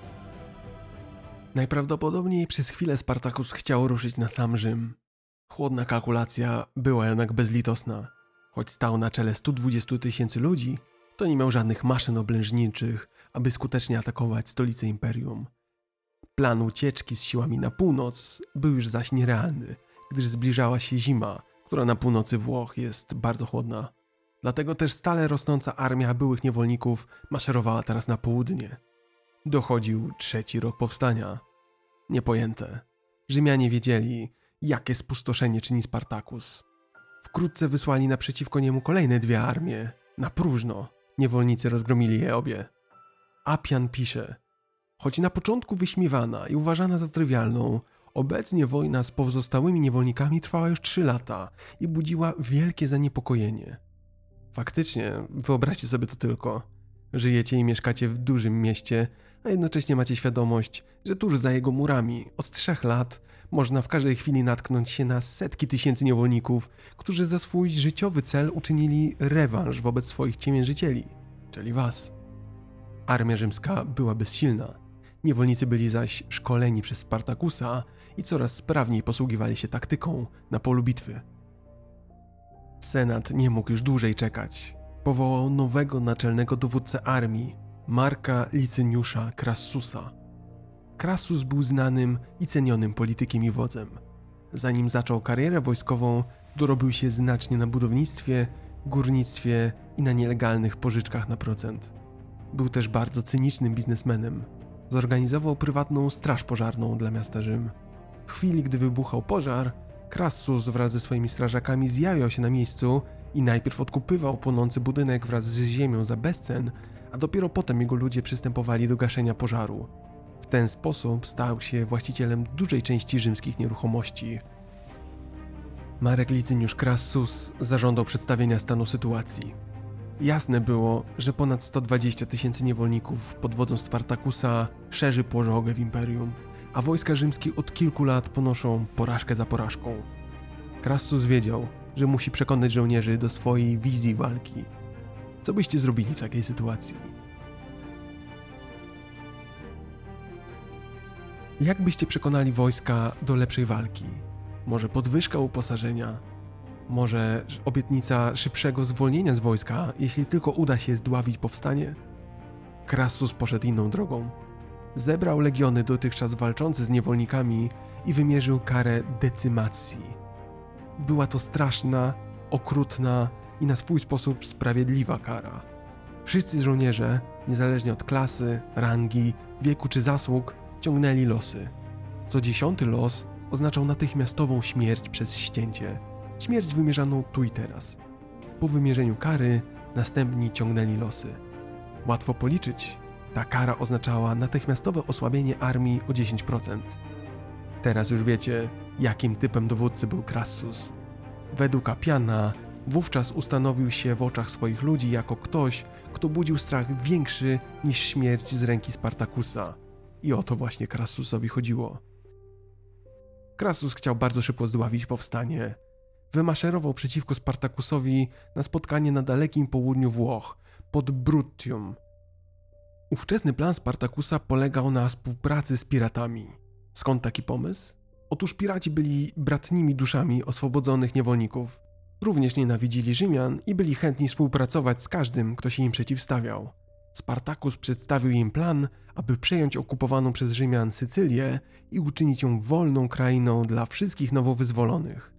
A: Najprawdopodobniej przez chwilę Spartakus chciał ruszyć na sam Rzym. Chłodna kalkulacja była jednak bezlitosna. Choć stał na czele 120 tysięcy ludzi, to nie miał żadnych maszyn oblężniczych, aby skutecznie atakować stolicę imperium. Plan ucieczki z siłami na północ był już zaś nierealny, gdyż zbliżała się zima, która na północy Włoch jest bardzo chłodna. Dlatego też stale rosnąca armia byłych niewolników maszerowała teraz na południe. Dochodził trzeci rok powstania. Niepojęte. Rzymianie wiedzieli, jakie spustoszenie czyni Spartakus. Wkrótce wysłali naprzeciwko niemu kolejne dwie armie. Na próżno. Niewolnicy rozgromili je obie. Apian pisze: Choć na początku wyśmiewana i uważana za trywialną, obecnie wojna z pozostałymi niewolnikami trwała już trzy lata i budziła wielkie zaniepokojenie. Faktycznie, wyobraźcie sobie to tylko. Żyjecie i mieszkacie w dużym mieście, a jednocześnie macie świadomość, że tuż za jego murami od trzech lat można w każdej chwili natknąć się na setki tysięcy niewolników, którzy za swój życiowy cel uczynili rewanż wobec swoich ciemiężycieli, czyli was. Armia rzymska była bezsilna. Niewolnicy byli zaś szkoleni przez Spartakusa i coraz sprawniej posługiwali się taktyką na polu bitwy. Senat nie mógł już dłużej czekać. Powołał nowego naczelnego dowódcę armii, Marka Licyniusza Crassusa. Crassus był znanym i cenionym politykiem i wodzem. Zanim zaczął karierę wojskową, dorobił się znacznie na budownictwie, górnictwie i na nielegalnych pożyczkach na procent. Był też bardzo cynicznym biznesmenem. Zorganizował prywatną straż pożarną dla miasta Rzym. W chwili, gdy wybuchał pożar, Crassus wraz ze swoimi strażakami zjawiał się na miejscu i najpierw odkupywał płonący budynek wraz z ziemią za bezcen, a dopiero potem jego ludzie przystępowali do gaszenia pożaru. W ten sposób stał się właścicielem dużej części rzymskich nieruchomości. Marek Licyniusz Crassus zażądał przedstawienia stanu sytuacji. Jasne było, że ponad 120 tysięcy niewolników pod wodzą Spartakusa szerzy pożogę w imperium, a wojska rzymskie od kilku lat ponoszą porażkę za porażką. Crassus wiedział, że musi przekonać żołnierzy do swojej wizji walki. Co byście zrobili w takiej sytuacji? Jak byście przekonali wojska do lepszej walki? Może podwyżka uposażenia? Może obietnica szybszego zwolnienia z wojska, jeśli tylko uda się zdławić powstanie? Crassus poszedł inną drogą. Zebrał legiony dotychczas walczące z niewolnikami i wymierzył karę decymacji. Była to straszna, okrutna i na swój sposób sprawiedliwa kara. Wszyscy żołnierze, niezależnie od klasy, rangi, wieku czy zasług, ciągnęli losy. Co dziesiąty los oznaczał natychmiastową śmierć przez ścięcie. Śmierć wymierzaną tu i teraz. Po wymierzeniu kary następni ciągnęli losy. Łatwo policzyć. Ta kara oznaczała natychmiastowe osłabienie armii o 10%. Teraz już wiecie, jakim typem dowódcy był Crassus. Według Apiana wówczas ustanowił się w oczach swoich ludzi jako ktoś, kto budził strach większy niż śmierć z ręki Spartakusa. I o to właśnie Crassusowi chodziło. Crassus chciał bardzo szybko zdławić powstanie. Wymaszerował przeciwko Spartakusowi na spotkanie na dalekim południu Włoch, pod Bruttium. Ówczesny plan Spartakusa polegał na współpracy z piratami. Skąd taki pomysł? Otóż piraci byli bratnimi duszami oswobodzonych niewolników. Również nienawidzili Rzymian i byli chętni współpracować z każdym, kto się im przeciwstawiał. Spartakus przedstawił im plan, aby przejąć okupowaną przez Rzymian Sycylię i uczynić ją wolną krainą dla wszystkich nowo wyzwolonych.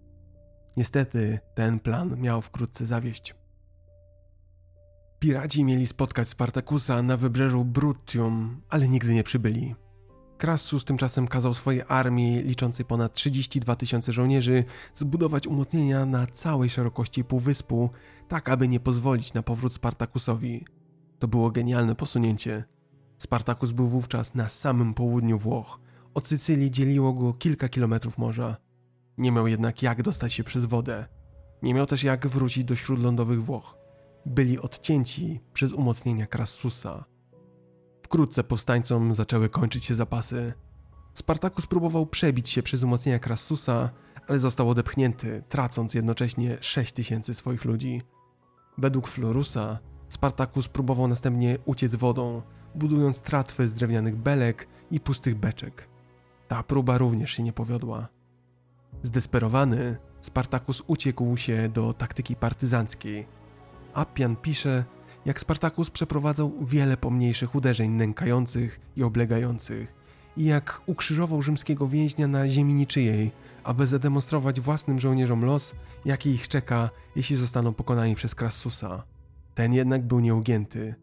A: Niestety, ten plan miał wkrótce zawieść. Piraci mieli spotkać Spartakusa na wybrzeżu Bruttium, ale nigdy nie przybyli. Crassus tymczasem kazał swojej armii, liczącej ponad 32 tysiące żołnierzy, zbudować umocnienia na całej szerokości półwyspu, tak aby nie pozwolić na powrót Spartakusowi. To było genialne posunięcie. Spartakus był wówczas na samym południu Włoch. Od Sycylii dzieliło go kilka kilometrów morza. Nie miał jednak jak dostać się przez wodę. Nie miał też jak wrócić do śródlądowych Włoch. Byli odcięci przez umocnienia Crassusa. Wkrótce powstańcom zaczęły kończyć się zapasy. Spartakus próbował przebić się przez umocnienia Crassusa, ale został odepchnięty, tracąc jednocześnie 6 tysięcy swoich ludzi. Według Florusa, Spartakus próbował następnie uciec wodą, budując tratwy z drewnianych belek i pustych beczek. Ta próba również się nie powiodła. Zdesperowany, Spartakus uciekł się do taktyki partyzanckiej. Appian pisze, jak Spartakus przeprowadzał wiele pomniejszych uderzeń nękających i oblegających, i jak ukrzyżował rzymskiego więźnia na ziemi niczyjej, aby zademonstrować własnym żołnierzom los, jaki ich czeka, jeśli zostaną pokonani przez Crassusa. Ten jednak był nieugięty.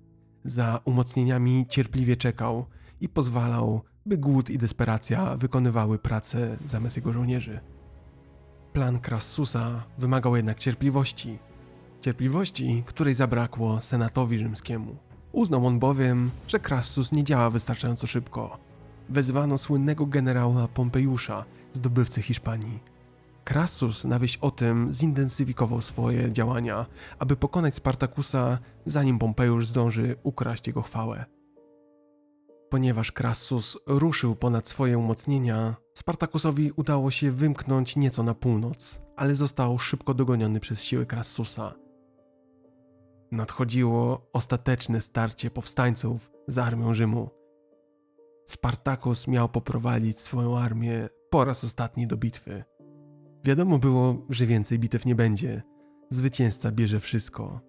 A: Za umocnieniami cierpliwie czekał i pozwalał, by głód i desperacja wykonywały pracę zamiast jego żołnierzy. Plan Crassusa wymagał jednak cierpliwości, Cierpliwości, której zabrakło senatowi rzymskiemu. Uznał on bowiem, że Crassus nie działa wystarczająco szybko. Wezwano słynnego generała Pompejusza, zdobywcę Hiszpanii. Crassus na wieść o tym zintensyfikował swoje działania, aby pokonać Spartakusa, zanim Pompejusz zdąży ukraść jego chwałę. Ponieważ Crassus ruszył ponad swoje umocnienia, Spartakusowi udało się wymknąć nieco na północ, ale został szybko dogoniony przez siły Crassusa. Nadchodziło ostateczne starcie powstańców z armią Rzymu. Spartakus miał poprowadzić swoją armię po raz ostatni do bitwy. Wiadomo było, że więcej bitew nie będzie. Zwycięzca bierze wszystko.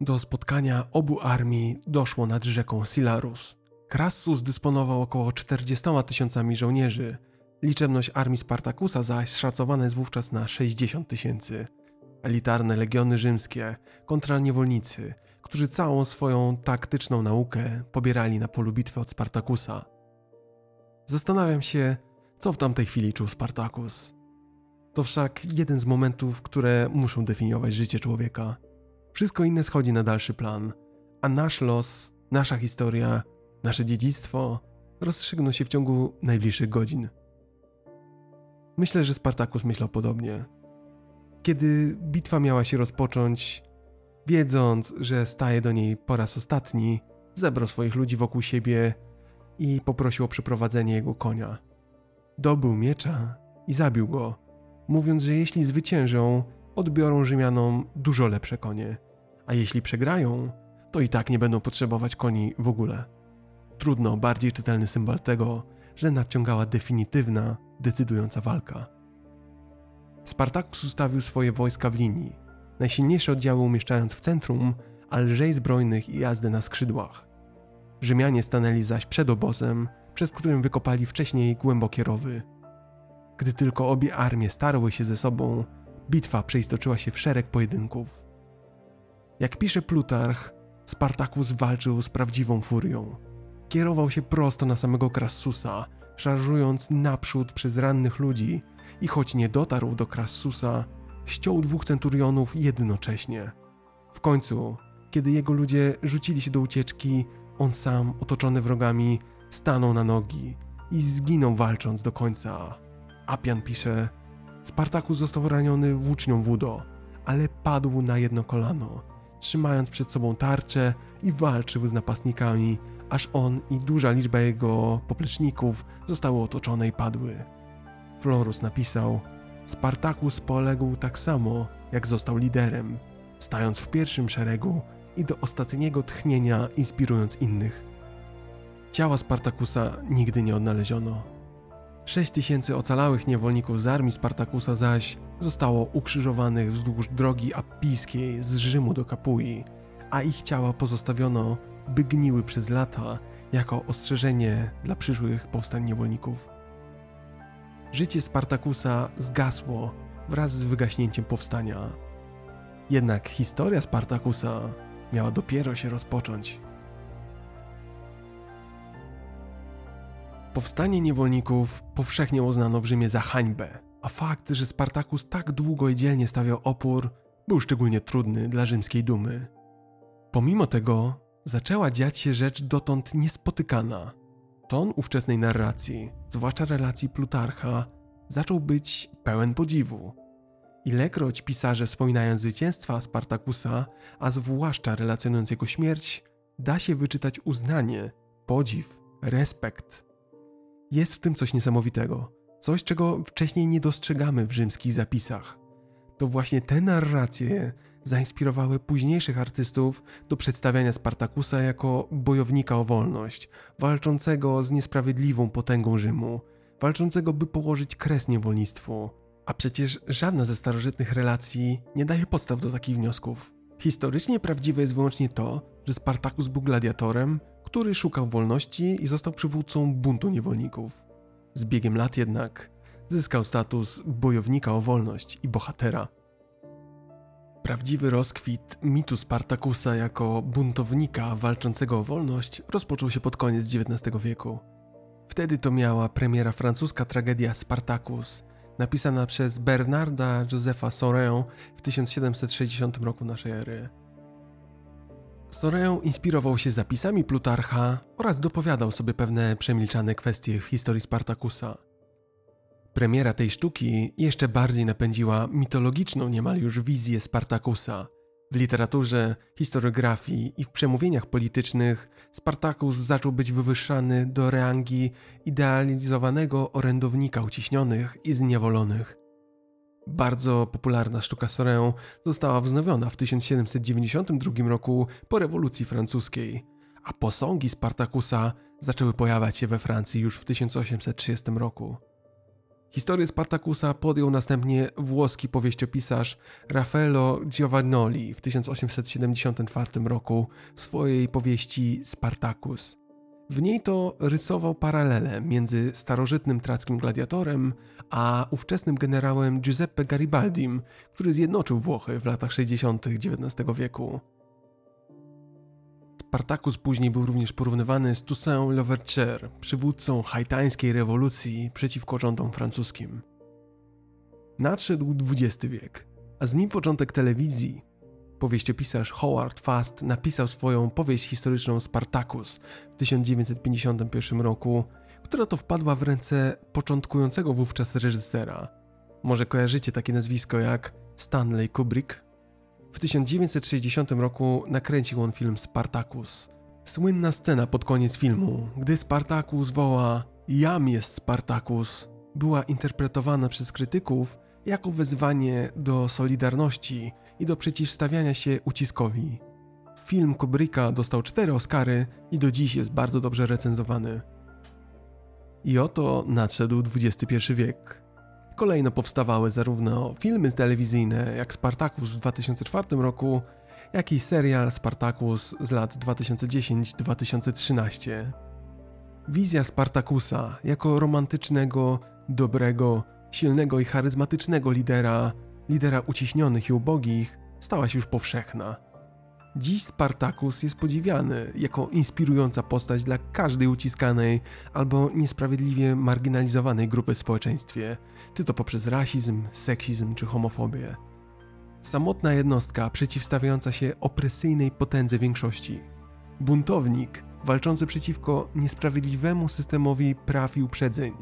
A: Do spotkania obu armii doszło nad rzeką Silarus. Crassus dysponował około 40 tysiącami żołnierzy. Liczebność armii Spartakusa zaś szacowana jest wówczas na 60 tysięcy elitarne legiony rzymskie kontra niewolnicy, którzy całą swoją taktyczną naukę pobierali na polu bitwy od Spartakusa. Zastanawiam się, co w tamtej chwili czuł Spartakus. To wszak jeden z momentów, które muszą definiować życie człowieka. Wszystko inne schodzi na dalszy plan, a nasz los, nasza historia, nasze dziedzictwo rozstrzygną się w ciągu najbliższych godzin. Myślę, że Spartakus myślał podobnie. Kiedy bitwa miała się rozpocząć, wiedząc, że staje do niej po raz ostatni, zebrał swoich ludzi wokół siebie i poprosił o przeprowadzenie jego konia. Dobył miecza i zabił go, mówiąc, że jeśli zwyciężą, odbiorą Rzymianom dużo lepsze konie, a jeśli przegrają, to i tak nie będą potrzebować koni w ogóle. Trudno bardziej czytelny symbol tego, że nadciągała definitywna, decydująca walka. Spartakus ustawił swoje wojska w linii, najsilniejsze oddziały umieszczając w centrum, a lżej zbrojnych i jazdę na skrzydłach. Rzymianie stanęli zaś przed obozem, przed którym wykopali wcześniej głębokie rowy. Gdy tylko obie armie starły się ze sobą, bitwa przeistoczyła się w szereg pojedynków. Jak pisze Plutarch, Spartakus walczył z prawdziwą furią. Kierował się prosto na samego Krassusa, szarżując naprzód przez rannych ludzi i choć nie dotarł do Krassusa, ściął dwóch centurionów jednocześnie. W końcu, kiedy jego ludzie rzucili się do ucieczki, on sam, otoczony wrogami, stanął na nogi i zginął walcząc do końca. Apian pisze: Spartakus został raniony włócznią Wudo, ale padł na jedno kolano, trzymając przed sobą tarczę i walczył z napastnikami, aż on i duża liczba jego popleczników zostały otoczone i padły. Florus napisał: Spartakus poległ tak samo, jak został liderem, stając w pierwszym szeregu i do ostatniego tchnienia inspirując innych. Ciała Spartakusa nigdy nie odnaleziono. Sześć tysięcy ocalałych niewolników z armii Spartakusa zaś zostało ukrzyżowanych wzdłuż drogi apijskiej z Rzymu do Kapui, a ich ciała pozostawiono, by gniły przez lata jako ostrzeżenie dla przyszłych powstań niewolników. Życie Spartakusa zgasło wraz z wygaśnięciem powstania. Jednak historia Spartakusa miała dopiero się rozpocząć. Powstanie niewolników powszechnie uznano w Rzymie za hańbę, a fakt, że Spartakus tak długo i dzielnie stawiał opór, był szczególnie trudny dla rzymskiej dumy. Pomimo tego zaczęła dziać się rzecz dotąd niespotykana. Ton ówczesnej narracji, zwłaszcza relacji Plutarcha, zaczął być pełen podziwu. Ilekroć pisarze wspominają zwycięstwa Spartakusa, a zwłaszcza relacjonując jego śmierć, da się wyczytać uznanie, podziw, respekt. Jest w tym coś niesamowitego, coś czego wcześniej nie dostrzegamy w rzymskich zapisach. To właśnie te narracje zainspirowały późniejszych artystów do przedstawiania Spartakusa jako bojownika o wolność, walczącego z niesprawiedliwą potęgą Rzymu, walczącego by położyć kres niewolnictwu. A przecież żadna ze starożytnych relacji nie daje podstaw do takich wniosków. Historycznie prawdziwe jest wyłącznie to, że Spartakus był gladiatorem, który szukał wolności i został przywódcą buntu niewolników. Z biegiem lat jednak zyskał status bojownika o wolność i bohatera. Prawdziwy rozkwit mitu Spartakusa jako buntownika walczącego o wolność rozpoczął się pod koniec XIX wieku. Wtedy to miała premiera francuska tragedia Spartacus, napisana przez Bernarda Josepha Soreę w 1760 roku naszej ery. Soreę inspirował się zapisami Plutarcha oraz dopowiadał sobie pewne przemilczane kwestie w historii Spartakusa. Premiera tej sztuki jeszcze bardziej napędziła mitologiczną niemal już wizję Spartakusa. W literaturze, historiografii i w przemówieniach politycznych Spartakus zaczął być wywyższany do rangi idealizowanego orędownika uciśnionych i zniewolonych. Bardzo popularna sztuka Sorę została wznowiona w 1792 roku po rewolucji francuskiej, a posągi Spartakusa zaczęły pojawiać się we Francji już w 1830 roku. Historię Spartakusa podjął następnie włoski powieściopisarz Raffaello Giovannoli w 1874 roku w swojej powieści Spartacus. W niej to rysował paralele między starożytnym trackim gladiatorem a ówczesnym generałem Giuseppe Garibaldim, który zjednoczył Włochy w latach 60. XIX wieku. Spartacus później był również porównywany z Toussaint Louverture, przywódcą haitańskiej rewolucji przeciwko rządom francuskim. Nadszedł XX wiek, a z nim początek telewizji. Powieściopisarz Howard Fast napisał swoją powieść historyczną Spartacus w 1951 roku, która to wpadła w ręce początkującego wówczas reżysera. Może kojarzycie takie nazwisko jak Stanley Kubrick? W 1960 roku nakręcił on film Spartacus. Słynna scena pod koniec filmu, gdy Spartacus woła Jam jest Spartacus, była interpretowana przez krytyków jako wezwanie do solidarności i do przeciwstawiania się uciskowi. Film Kubricka dostał cztery Oscary i do dziś jest bardzo dobrze recenzowany. I oto nadszedł XXI wiek. Kolejno powstawały zarówno filmy telewizyjne jak Spartacus w 2004 roku, jak i serial Spartacus z lat 2010-2013. Wizja Spartakusa jako romantycznego, dobrego, silnego i charyzmatycznego lidera, lidera uciśnionych i ubogich, stała się już powszechna. Dziś Spartacus jest podziwiany jako inspirująca postać dla każdej uciskanej albo niesprawiedliwie marginalizowanej grupy w społeczeństwie, czy to poprzez rasizm, seksizm czy homofobię. Samotna jednostka przeciwstawiająca się opresyjnej potędze większości. Buntownik walczący przeciwko niesprawiedliwemu systemowi praw i uprzedzeń.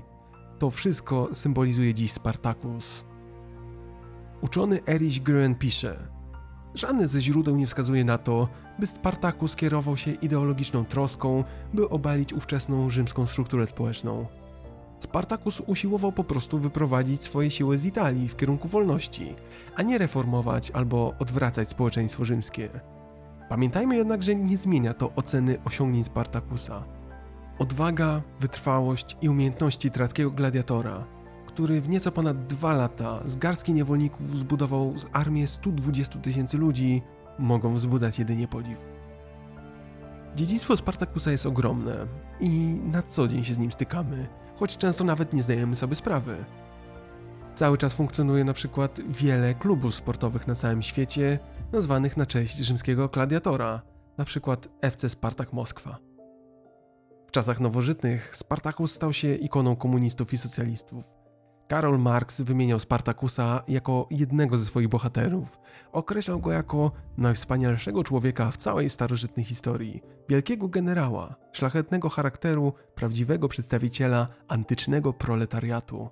A: To wszystko symbolizuje dziś Spartacus. Uczony Erich Grön pisze: Żadne ze źródeł nie wskazuje na to, by Spartacus kierował się ideologiczną troską, by obalić ówczesną rzymską strukturę społeczną. Spartacus usiłował po prostu wyprowadzić swoje siły z Italii w kierunku wolności, a nie reformować albo odwracać społeczeństwo rzymskie. Pamiętajmy jednak, że nie zmienia to oceny osiągnięć Spartakusa. Odwaga, wytrwałość i umiejętności trackiego gladiatora, który w nieco ponad dwa lata z garstki niewolników zbudował armię 120 tysięcy ludzi, mogą wzbudzać jedynie podziw. Dziedzictwo Spartakusa jest ogromne i na co dzień się z nim stykamy, choć często nawet nie zdajemy sobie sprawy. Cały czas funkcjonuje na przykład wiele klubów sportowych na całym świecie, nazwanych na cześć rzymskiego gladiatora, na przykład FC Spartak Moskwa. W czasach nowożytnych Spartakus stał się ikoną komunistów i socjalistów. Karol Marx wymieniał Spartakusa jako jednego ze swoich bohaterów. Określał go jako najwspanialszego człowieka w całej starożytnej historii, wielkiego generała, szlachetnego charakteru, prawdziwego przedstawiciela antycznego proletariatu.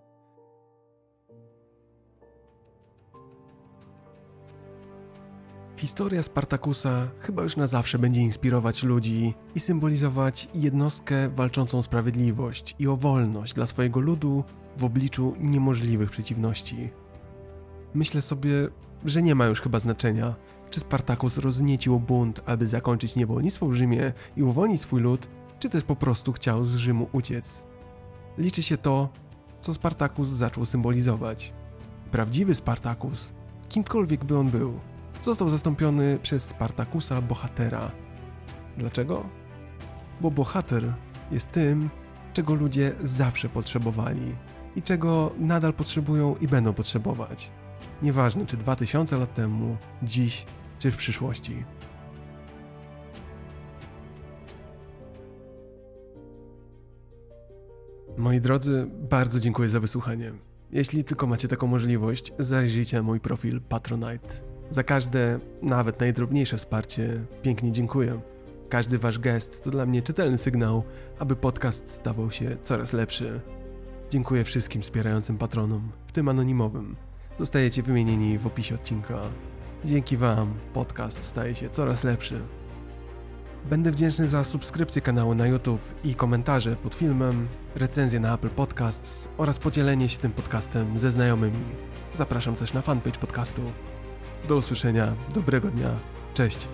A: Historia Spartakusa chyba już na zawsze będzie inspirować ludzi i symbolizować jednostkę walczącą o sprawiedliwość i o wolność dla swojego ludu w obliczu niemożliwych przeciwności. Myślę sobie, że nie ma już chyba znaczenia, czy Spartakus rozniecił bunt, aby zakończyć niewolnictwo w Rzymie i uwolnić swój lud, czy też po prostu chciał z Rzymu uciec. Liczy się to, co Spartakus zaczął symbolizować. Prawdziwy Spartakus, kimkolwiek by on był, został zastąpiony przez Spartakusa bohatera. Dlaczego? Bo bohater jest tym, czego ludzie zawsze potrzebowali i czego nadal potrzebują i będą potrzebować. Nieważne czy 2000 lat temu, dziś czy w przyszłości. Moi drodzy, bardzo dziękuję za wysłuchanie. Jeśli tylko macie taką możliwość, zajrzyjcie na mój profil Patronite. Za każde, nawet najdrobniejsze wsparcie, pięknie dziękuję. Każdy wasz gest to dla mnie czytelny sygnał, aby podcast stawał się coraz lepszy. Dziękuję wszystkim wspierającym patronom, w tym anonimowym. Zostajecie wymienieni w opisie odcinka. Dzięki Wam podcast staje się coraz lepszy. Będę wdzięczny za subskrypcję kanału na YouTube i komentarze pod filmem, recenzję na Apple Podcasts oraz podzielenie się tym podcastem ze znajomymi. Zapraszam też na fanpage podcastu. Do usłyszenia, dobrego dnia, cześć.